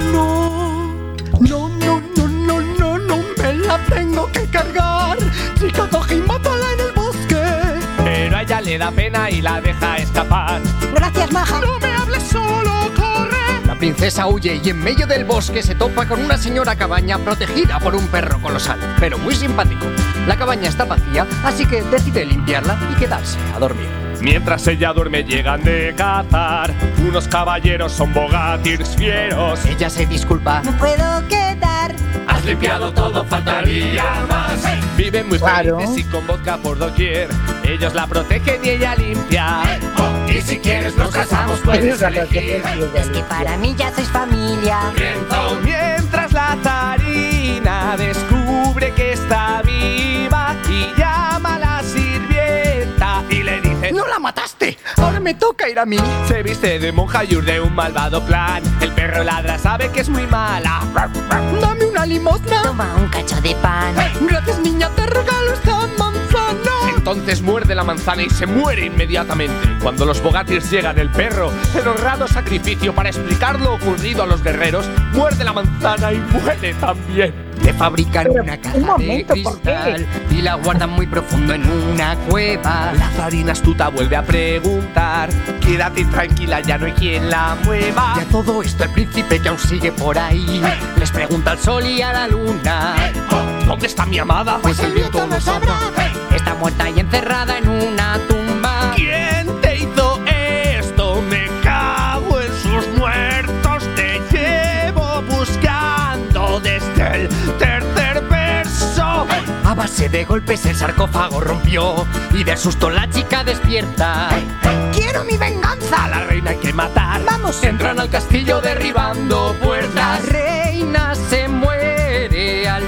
no, no, no, no, no, no me la tengo que cargar. Chica, coge y mátala le da pena y la deja escapar. Gracias, maja. No me hables solo, corre. La princesa huye y en medio del bosque se topa con una señora cabaña protegida por un perro colosal, pero muy simpático. La cabaña está vacía, así que decide limpiarla y quedarse a dormir. Mientras ella duerme llegan de cazar Unos caballeros son bogatirs fieros Ella se disculpa No puedo quedar. Has limpiado todo, faltaría más Viven muy Claro. felices y con vodka por doquier Ellos la protegen y ella limpia Y si quieres nos casamos puedes elegir Es que para mí ya sois familia. Viento. Mientras la zarina descubre que está viva Y llama a la sirvienta y le dice ¡No la mataste! ¡Ahora me toca ir a mí! Se viste de monja y urde un malvado plan El perro ladra, sabe que es muy mala ¡Dame una limosna! Toma un cacho de pan. Gracias, niña, te regalo esta manzana. Entonces muerde la manzana y se muere inmediatamente. Cuando los Bogatirs llegan, el perro, en honrado sacrificio para explicar lo ocurrido a los guerreros, muerde la manzana y muere también. Le fabrican Pero, una un caja momento, de cristal y la guardan muy profundo en una cueva. La zarina astuta vuelve a preguntar: Quédate tranquila, ya no hay quien la mueva. Y a todo esto el príncipe que aún sigue por ahí les pregunta al sol y a la luna. ¿Dónde está mi amada? Pues el viento lo sabrá. Está muerta y encerrada en una tumba. ¿Quién te hizo esto? Me cago en sus muertos. Te llevo buscando desde el tercer verso. A base de golpes el sarcófago rompió y de susto la chica despierta. ¡Quiero mi venganza! A la reina hay que matar. Vamos. Entran al castillo derribando La puertas. reina se muere al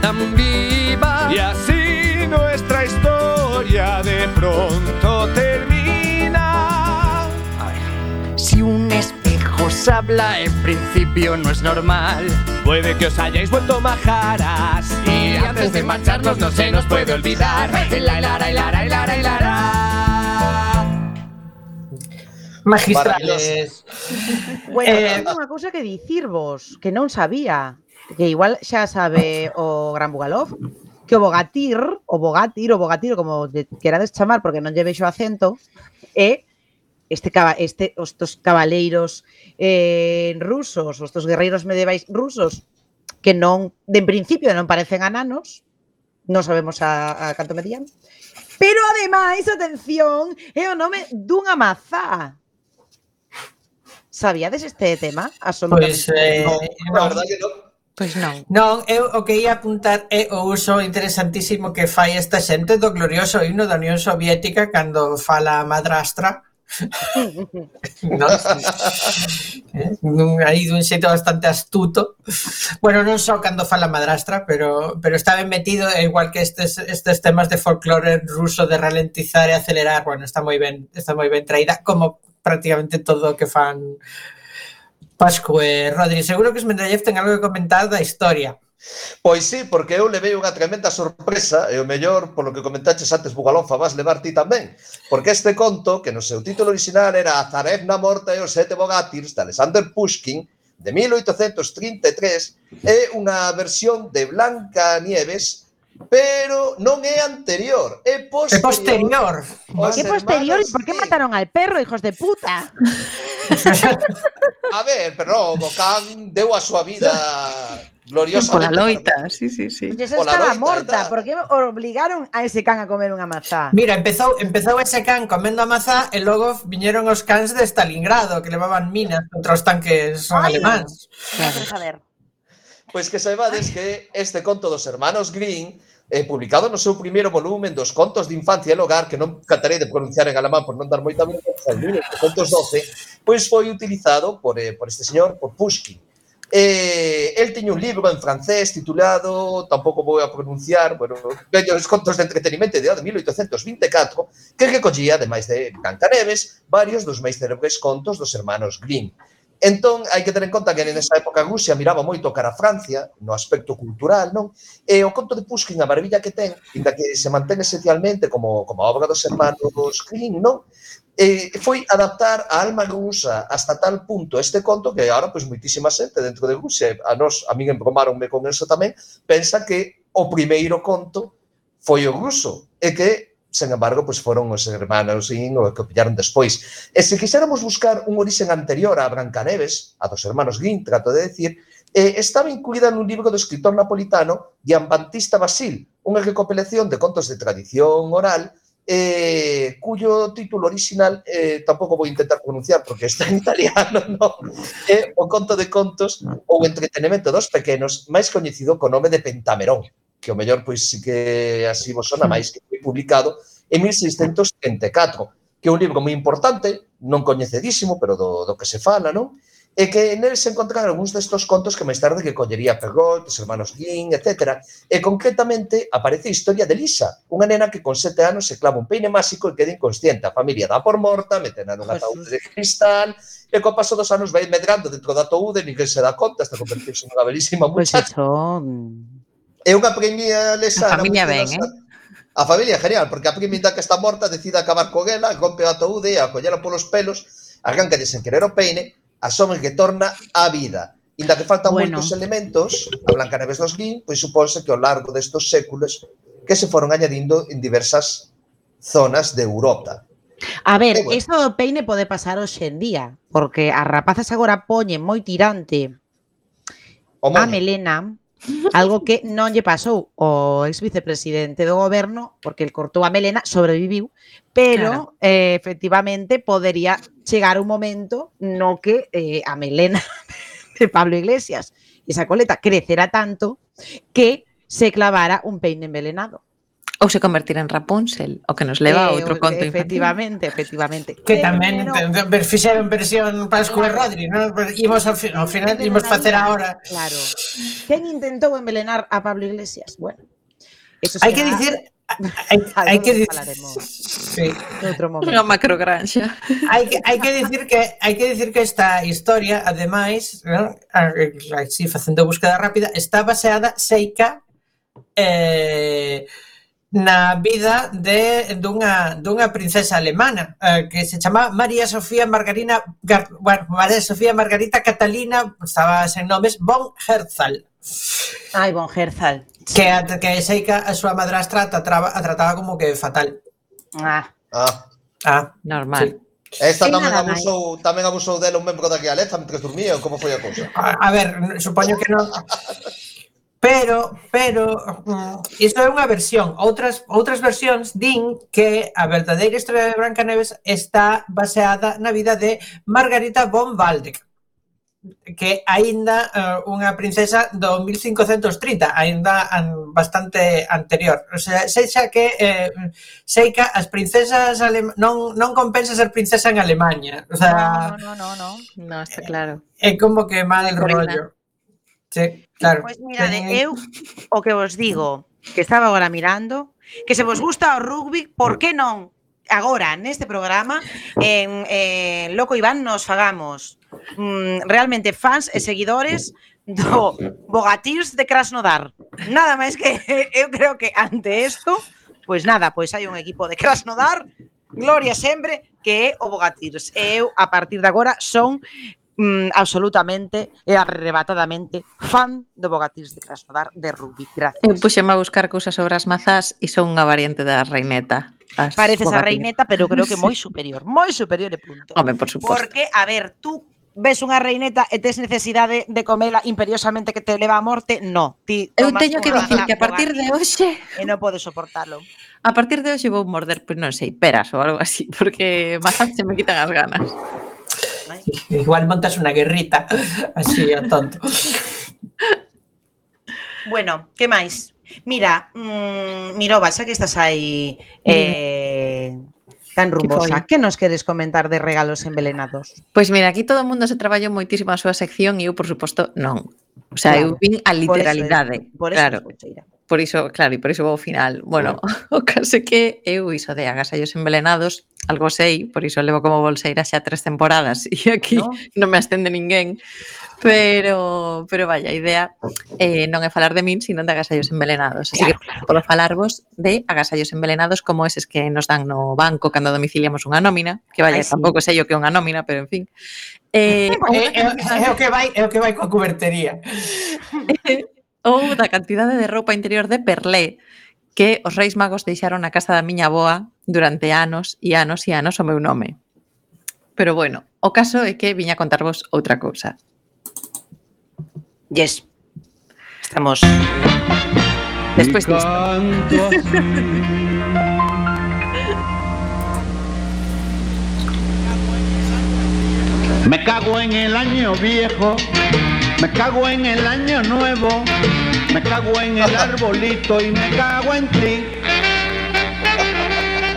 tan viva. Y así nuestra historia de pronto termina. A ver, si un espejo os habla, en principio no es normal. Puede que os hayáis vuelto majaras. Y antes de marcharnos no se nos puede olvidar. El la, el ara. Magistrales. Bueno, Eh, teño unha cousa que dicir vos, que non sabía, que igual xa sabe o Gran Bugalov, que o Bogatir, o Bogatir, o Bogatir, como querades chamar, porque non lle vexo acento, é este, este estos cabaleiros eh, rusos, os estos guerreiros medievais rusos, que non, de en principio non parecen ananos, non sabemos a, a canto medían, pero ademais, atención, é o nome dunha mazá. Sabíades este tema? Absolutamente. Pois, pues, eh, no, no. La que non. Pois non. Non, eu o que ia apuntar é o uso interesantísimo que fai esta xente do glorioso himno da Unión Soviética cando fala a madrastra. non, eh, non, aí dun xeito bastante astuto bueno, non só cando fala a madrastra pero, pero está ben metido igual que estes, estes temas de folclore ruso de ralentizar e acelerar bueno, está moi ben está moi ben traída como prácticamente todo o que fan Pascu e eh, Rodri, seguro que Smendrayev ten algo que comentar da historia. Pois sí, porque eu levei unha tremenda sorpresa e o mellor, polo que comentaches antes, Bugalonfa, vas levar ti tamén. Porque este conto, que no seu título original era A Zarevna morta e os sete bogátirs, de Alexander Pushkin, de 1833, é unha versión de Blanca Nieves pero non é anterior, é posterior. É posterior. Por que posterior? Por que mataron al perro, hijos de puta? a ver, pero o Bocán deu a súa vida gloriosa. Pola loita, sí, sí, sí. Pues esa estaba loita, morta, tal. porque obligaron a ese can a comer unha mazá. Mira, empezou, empezou ese can comendo a mazá e logo viñeron os cans de Stalingrado que levaban minas contra os tanques son Ay, alemáns. Claro. Pois pues que saibades que este conto dos hermanos Green eh, publicado no seu primeiro volume dos contos de infancia e hogar, que non cantarei de pronunciar en alemán por non dar moita vergonza, contos 12, pois foi utilizado por, eh, por este señor, por Pushkin. Eh, el tiña un libro en francés titulado, tampouco vou a pronunciar, bueno, bellos contos de entretenimento de 1824, que recollía, ademais de Blancaneves, varios dos máis célebres contos dos hermanos Grimm. Entón, hai que ter en conta que nesa época Rusia miraba moito cara a Francia, no aspecto cultural, non? E o conto de Pushkin, a barbilla que ten, inda que se mantén esencialmente como, como a obra dos hermanos Grimm, non? Eh, foi adaptar a alma rusa hasta tal punto este conto que agora pois moitísima xente dentro de Rusia, a nós, a min embromaronme con eso tamén, pensa que o primeiro conto foi o ruso e que sen embargo, pois foron os hermanos Grimm o que pillaron despois. E se quixéramos buscar un orixen anterior a Brancaneves, a dos hermanos Grimm, trato de decir, eh, estaba incluída nun libro do escritor napolitano Gian Battista Basil, unha recopilación de contos de tradición oral eh, cuyo título original eh, tampouco vou intentar pronunciar porque está en italiano, no? É eh, o conto de contos ah. ou entretenimento dos pequenos máis coñecido co nome de Pentamerón que o mellor pois sí que así vos sona máis que foi publicado en 1634, que é un libro moi importante, non coñecedísimo, pero do, do que se fala, non? e que nel se encontraron algúns destos contos que máis tarde que collería Perrault, os hermanos Grimm, etc. E concretamente aparece a historia de Lisa, unha nena que con sete anos se clava un peine máxico e queda inconsciente. A familia dá por morta, metena nun ataúde de cristal, e co paso dos anos vai medrando dentro da ataúde, ninguén se dá conta hasta convertirse nunha belísima pois muchacha. Pues eso... Eu aprendí a lesar. Eh? A familia ben, eh? A familia genial, porque a primita que está morta decide acabar con ela, rompe o ataúde e a collera polos pelos, arrancalle sen querer o peine, asome que torna a vida. Inda que faltan bueno. moitos elementos, a Blancaneves dos Guín, pois supónse que ao largo destos séculos que se foron añadindo en diversas zonas de Europa. A ver, e bueno. iso do peine pode pasar hoxe en día, porque as rapazas agora poñen moi tirante a melena, algo que non lle pasou ao ex vicepresidente do goberno, porque el cortou a melena, sobreviviu, pero eh, efectivamente podería chegar un momento no que eh, a melena de Pablo Iglesias e esa coleta crecerá tanto que se clavara un peine envenenado. ou se convertir en Rapunzel, o que nos leva a eh, outro conto Efectivamente, infantil. efectivamente. Que tamén pero, no. fixeron versión Pascua e Rodri, non? Imos ao, ao final, imos facer agora. Claro. Quen intentou envelenar a Pablo Iglesias? Bueno, eso Hai que dicir Hai, hai que dicir sí. outro momento. Unha macrogranxa. Hai que hai que dicir que hai que dicir que esta historia, ademais, ¿no? así facendo búsqueda rápida, está baseada seica eh na vida de dunha, dunha princesa alemana eh, que se chama María Sofía Margarina Gar, bueno, María Sofía Margarita Catalina estaba sen nomes von Herzl. Ai, von Herzal que a, que sei Seica a súa madrastra a, traba, a trataba como que fatal Ah, ah. ah. normal sí. Esta tamén abusou, tamén abusou dela un membro da Quialeta mentre dormía, como foi a cousa? A, a ver, supoño que non Pero, pero, mm, iso é unha versión. Outras, outras versións din que a verdadeira historia de Brancaneves está baseada na vida de Margarita von Waldeck que aínda uh, unha princesa do 1530, aínda an, bastante anterior. O sea, sei xa que eh, sei que as princesas alem... non, non compensa ser princesa en Alemanha. O sea, no, no, no, no, no, está claro. É como que mal el rollo. Sí, claro. Pois mirade, eu o que vos digo, que estaba agora mirando, que se vos gusta o rugby, por que non agora neste programa en, eh Loco Iván nos fagamos mm, realmente fans e seguidores do Bogatirs de Krasnodar. Nada máis que eu creo que ante isto, pois pues nada, pois hai un equipo de Krasnodar Gloria sempre que é o Bogatirs. Eu, a partir de agora, son mm, absolutamente e arrebatadamente fan do Bogatís de Krasnodar de rugby. Gracias. Eu puxeme a buscar cousas sobre as mazás e son unha variante da reineta. As Pareces bogatines. a reineta, pero creo que moi superior, moi superior e punto. Home, por suposto. Porque, a ver, tú ves unha reineta e tes necesidade de comela imperiosamente que te leva a morte, no. Ti Eu teño que dicir que a partir de hoxe... E non podes soportalo. A partir de hoxe vou morder, pois non sei, peras ou algo así, porque máis se me quitan as ganas. Igual montas una guerrita así a tonto. Bueno, que máis? Mira, mm, Mirova, xa que estás aí eh, tan rumbosa, que nos queres comentar de regalos envelenados? Pois pues mira, aquí todo o mundo se traballou moitísimo a súa sección e eu, por suposto, non. O sea, claro, eu vin a literalidade. Por eso, por eso claro por iso, claro, e por iso vou ao final. Bueno, bueno. o caso é que eu iso de agasallos envelenados, algo sei, por iso levo como bolseira xa tres temporadas e aquí no. non me ascende ninguén. Pero, pero vaya, a idea eh, non é falar de min, sino de agasallos envelenados. Así claro, que claro, podo falarvos de agasallos envelenados como eses que nos dan no banco cando domiciliamos unha nómina, que vaya, Ay, tampouco sei o que é unha nómina, pero en fin. Eh, é, é, é, o que vai, é o que vai coa cubertería. Ou da cantidade de roupa interior de perlé que os Reis Magos deixaron na casa da miña boa durante anos e anos e anos o meu nome. Pero bueno, o caso é que viña a contarvos outra cousa. Yes. Estamos. Despois disto. Me cago en el año viejo, me cago en el año nuevo, me cago en el arbolito y me cago en ti.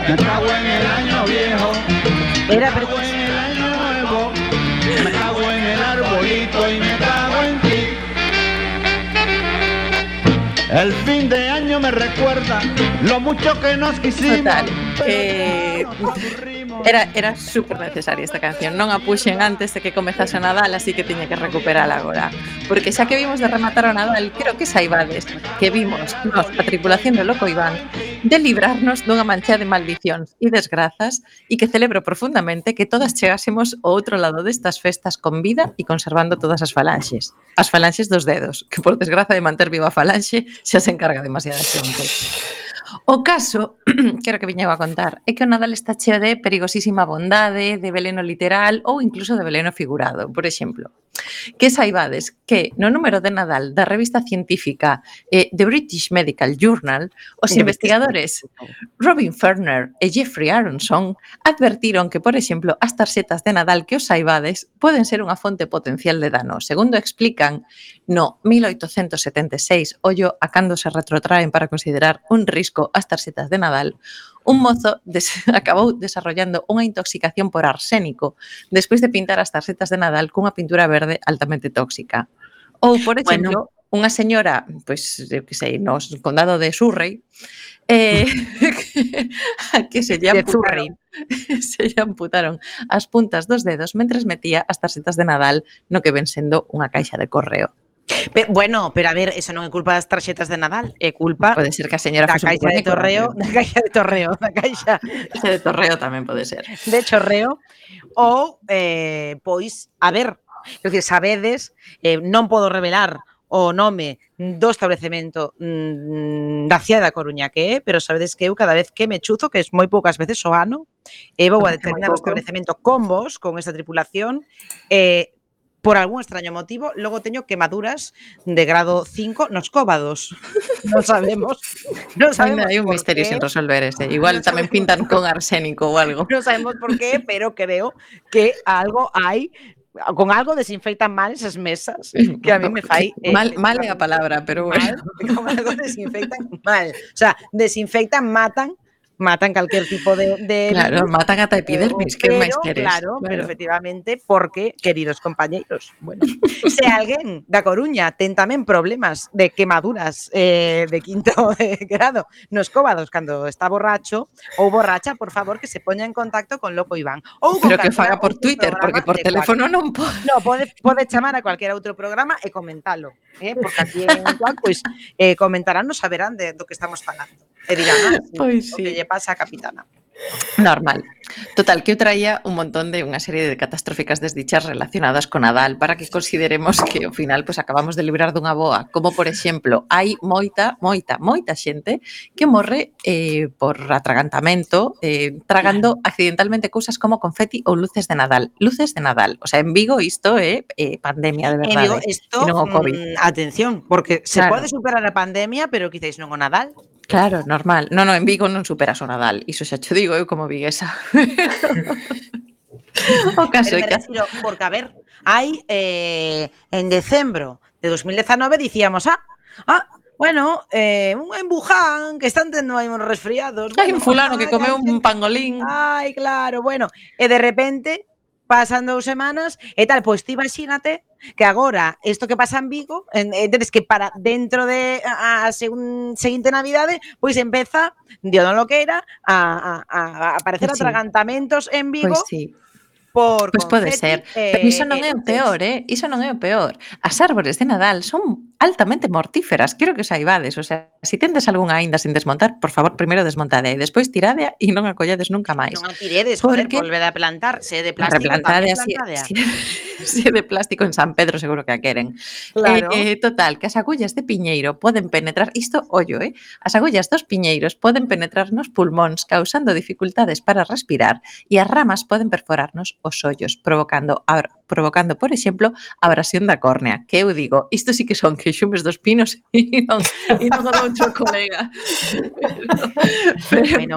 Me cago en el año viejo, Era me cago en el año nuevo, me cago en el arbolito y me cago en ti. El fin de año me recuerda lo mucho que nos quisimos. Total, pero que ya nos aburrimos. Era, era super necesaria esta canción. Non a puxen antes de que comezase o Nadal Así que tiña que recuperala agora. Porque xa que vimos de rematar o Nadal Creo que saibades que vimos nos, A tripulación do Loco Iván De librarnos dunha mancha de maldicións e desgrazas E que celebro profundamente Que todas chegásemos ao outro lado destas festas Con vida e conservando todas as falanxes As falanxes dos dedos Que por desgraza de manter viva a falanxe Xa se encarga demasiada xente. O caso, que era o que viñeu a contar, é que o Nadal está cheo de perigosísima bondade, de veleno literal ou incluso de veleno figurado, por exemplo. Que saibades que no número de Nadal da revista científica eh, The British Medical Journal, os investigadores Robin Ferner e Jeffrey Aronson advertiron que, por exemplo, as tarxetas de Nadal que os saibades poden ser unha fonte potencial de dano. Segundo explican, no 1876, ollo a cando se retrotraen para considerar un risco as tarxetas de Nadal, un mozo des acabou desarrollando unha intoxicación por arsénico despois de pintar as tarxetas de Nadal cunha pintura verde altamente tóxica. Ou, por exemplo, bueno, unha señora, pois, eu que sei, no condado de Surrey, eh, que, que se lle amputaron, se lle amputaron as puntas dos dedos mentres metía as tarxetas de Nadal no que ven sendo unha caixa de correo. Pero, bueno, pero a ver, eso non é culpa das tarxetas de Nadal, é culpa Pode ser que a señora da caixa de Torreo, da caixa de Torreo, da caixa, caixa de Torreo tamén pode ser. De Chorreo ou eh, pois, a ver, quer dicir, sabedes, eh, non podo revelar o nome do establecemento mm, da cidade da Coruña que é, pero sabedes que eu cada vez que me chuzo, que es moi poucas veces o ano, eh, e vou a determinar o establecemento con vos, con esta tripulación, eh, por algún extraño motivo, logo teño quemaduras de grado 5 nos cóbados. Non sabemos. Non sabemos Ainda hai un misterio qué. sin resolver ese. Igual tamén pintan con arsénico ou algo. Non sabemos por qué, pero creo que algo hai con algo desinfectan mal esas mesas que a mí me fai eh, Mal, mal é a palabra, pero bueno. mal, con algo desinfectan mal. O sea, desinfectan, matan, matan calquer tipo de... de claro, virus, matan ata epidermis, que máis queres? Claro, claro, pero efectivamente, porque, queridos compañeiros, bueno, se alguén da Coruña ten tamén problemas de quemaduras eh, de quinto de grado nos cóbados cando está borracho ou borracha, por favor, que se poña en contacto con loco Iván. Ou con pero que faga por Twitter, porque por teléfono non pode. No, pode, pode chamar a cualquier outro programa e comentalo, eh, porque aquí en Juan, pois, pues, eh, comentarán, nos saberán de, do que estamos falando. E dirán, ah, sí, pois sí. o que lle pasa a capitana. Normal. Total, que eu traía un montón de unha serie de catastróficas desdichas relacionadas con Nadal para que consideremos que ao final pues, acabamos de librar dunha boa, como por exemplo, hai moita, moita, moita xente que morre eh, por atragantamento eh, tragando accidentalmente cousas como confeti ou luces de Nadal. Luces de Nadal. O sea, en Vigo isto é eh, pandemia de verdade. En Vigo eh, non o COVID. Mm, atención, porque se claro. pode superar a pandemia, pero quizáis non o Nadal. Claro, normal. No, no, en Vigo non superas o Nadal. Iso xa cho digo eu como viguesa. o caso é que... refiro, porque, a ver, hai eh, en decembro de 2019 dicíamos, ah, ah Bueno, eh, en embuján que están tendo aí uns resfriados. Bueno, hai un fulano que comeu un pangolín. Ai, claro, bueno. E de repente, pasan dous semanas, e tal, pois pues, ti imagínate que agora isto que pasa en Vigo, entendes que para dentro de a, a segun, seguinte Navidade, pois empeza Dio non lo queira a, a, a aparecer pues sí. atragantamentos en Vigo. Pois pues sí por Pois pode ser, eh, pero iso non é o peor, eh? Iso non é o peor. As árbores de Nadal son altamente mortíferas, quero que saibades, o sea, se si tendes algunha aínda sin desmontar, por favor, primeiro desmontade e despois tirade e non a colledes nunca máis. Non a tiredes, porque volved a plantar, se é de plástico, replantade así, si, si é de plástico en San Pedro seguro que a queren. Eh, claro. Eh, eh, total, que as agullas de piñeiro poden penetrar, isto ollo, eh? As agullas dos piñeiros poden penetrar nos pulmóns causando dificultades para respirar e as ramas poden perforarnos os ollos, provocando, abra, provocando, por exemplo, a abrasión da córnea, que eu digo, isto sí que son queixumes dos pinos e non, e non do outro colega. Pero, pero, bueno,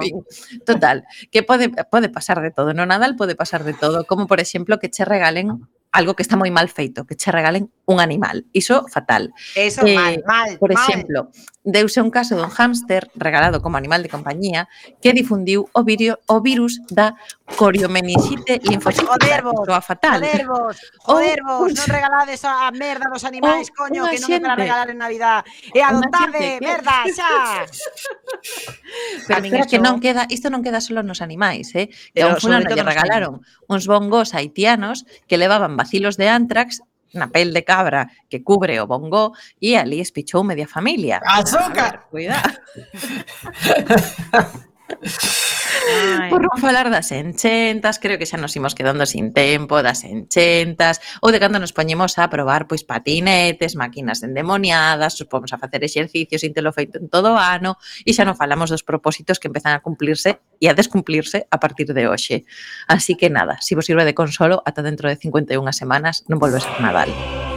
total, que pode, pode pasar de todo no Nadal, pode pasar de todo, como por exemplo que che regalen algo que está moi mal feito, que che regalen un animal. Iso fatal. Eso eh, mal, mal. Por mal. exemplo, deuse un caso dun hámster regalado como animal de compañía que difundiu o, virio, o virus da coriomenixite linfocítica. Joder vos, a fatal. Joder vos, joder vos, un, non regalades a merda dos animais, o, coño, que non xente, me regalar en Navidad. E adoptade, que... merda, xa. Pero espera que non queda, isto non queda solo nos animais, eh? Que a un fulano lle regalaron uns bongos haitianos que levaban vacilos de antrax na pel de cabra que cubre o bongo e ali espichou media familia. Azúcar. Ver, cuidado. Por non falar das enchentas, creo que xa nos imos quedando sin tempo, das enchentas, ou de cando nos poñemos a probar pois patinetes, máquinas endemoniadas, supomos a facer exercicios sin telo feito en todo o ano, e xa non falamos dos propósitos que empezan a cumplirse e a descumplirse a partir de hoxe. Así que nada, se si vos sirve de consolo, ata dentro de 51 semanas non volves a Nadal.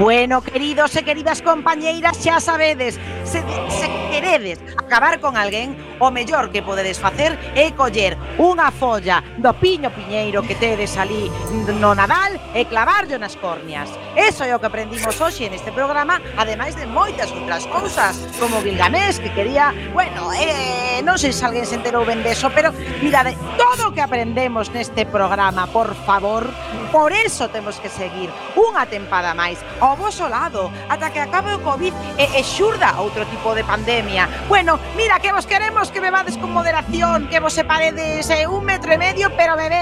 Bueno, queridos e queridas compañeiras, xa sabedes, se, se queredes acabar con alguén, o mellor que podedes facer é coller unha folla do piño piñeiro que tedes ali no Nadal e clavarllo nas córneas. Eso é o que aprendimos hoxe neste programa, ademais de moitas outras cousas, como Gilgamesh, que quería, bueno, eh, non sei se alguén se enterou ben deso, pero mirade, todo o que aprendemos neste programa, por favor, por eso temos que seguir unha tempada máis. O ao voso lado ata que acabe o Covid e, e xurda outro tipo de pandemia. Bueno, mira que vos queremos que bebades con moderación, que vos separedes eh, un metro e medio, pero bebé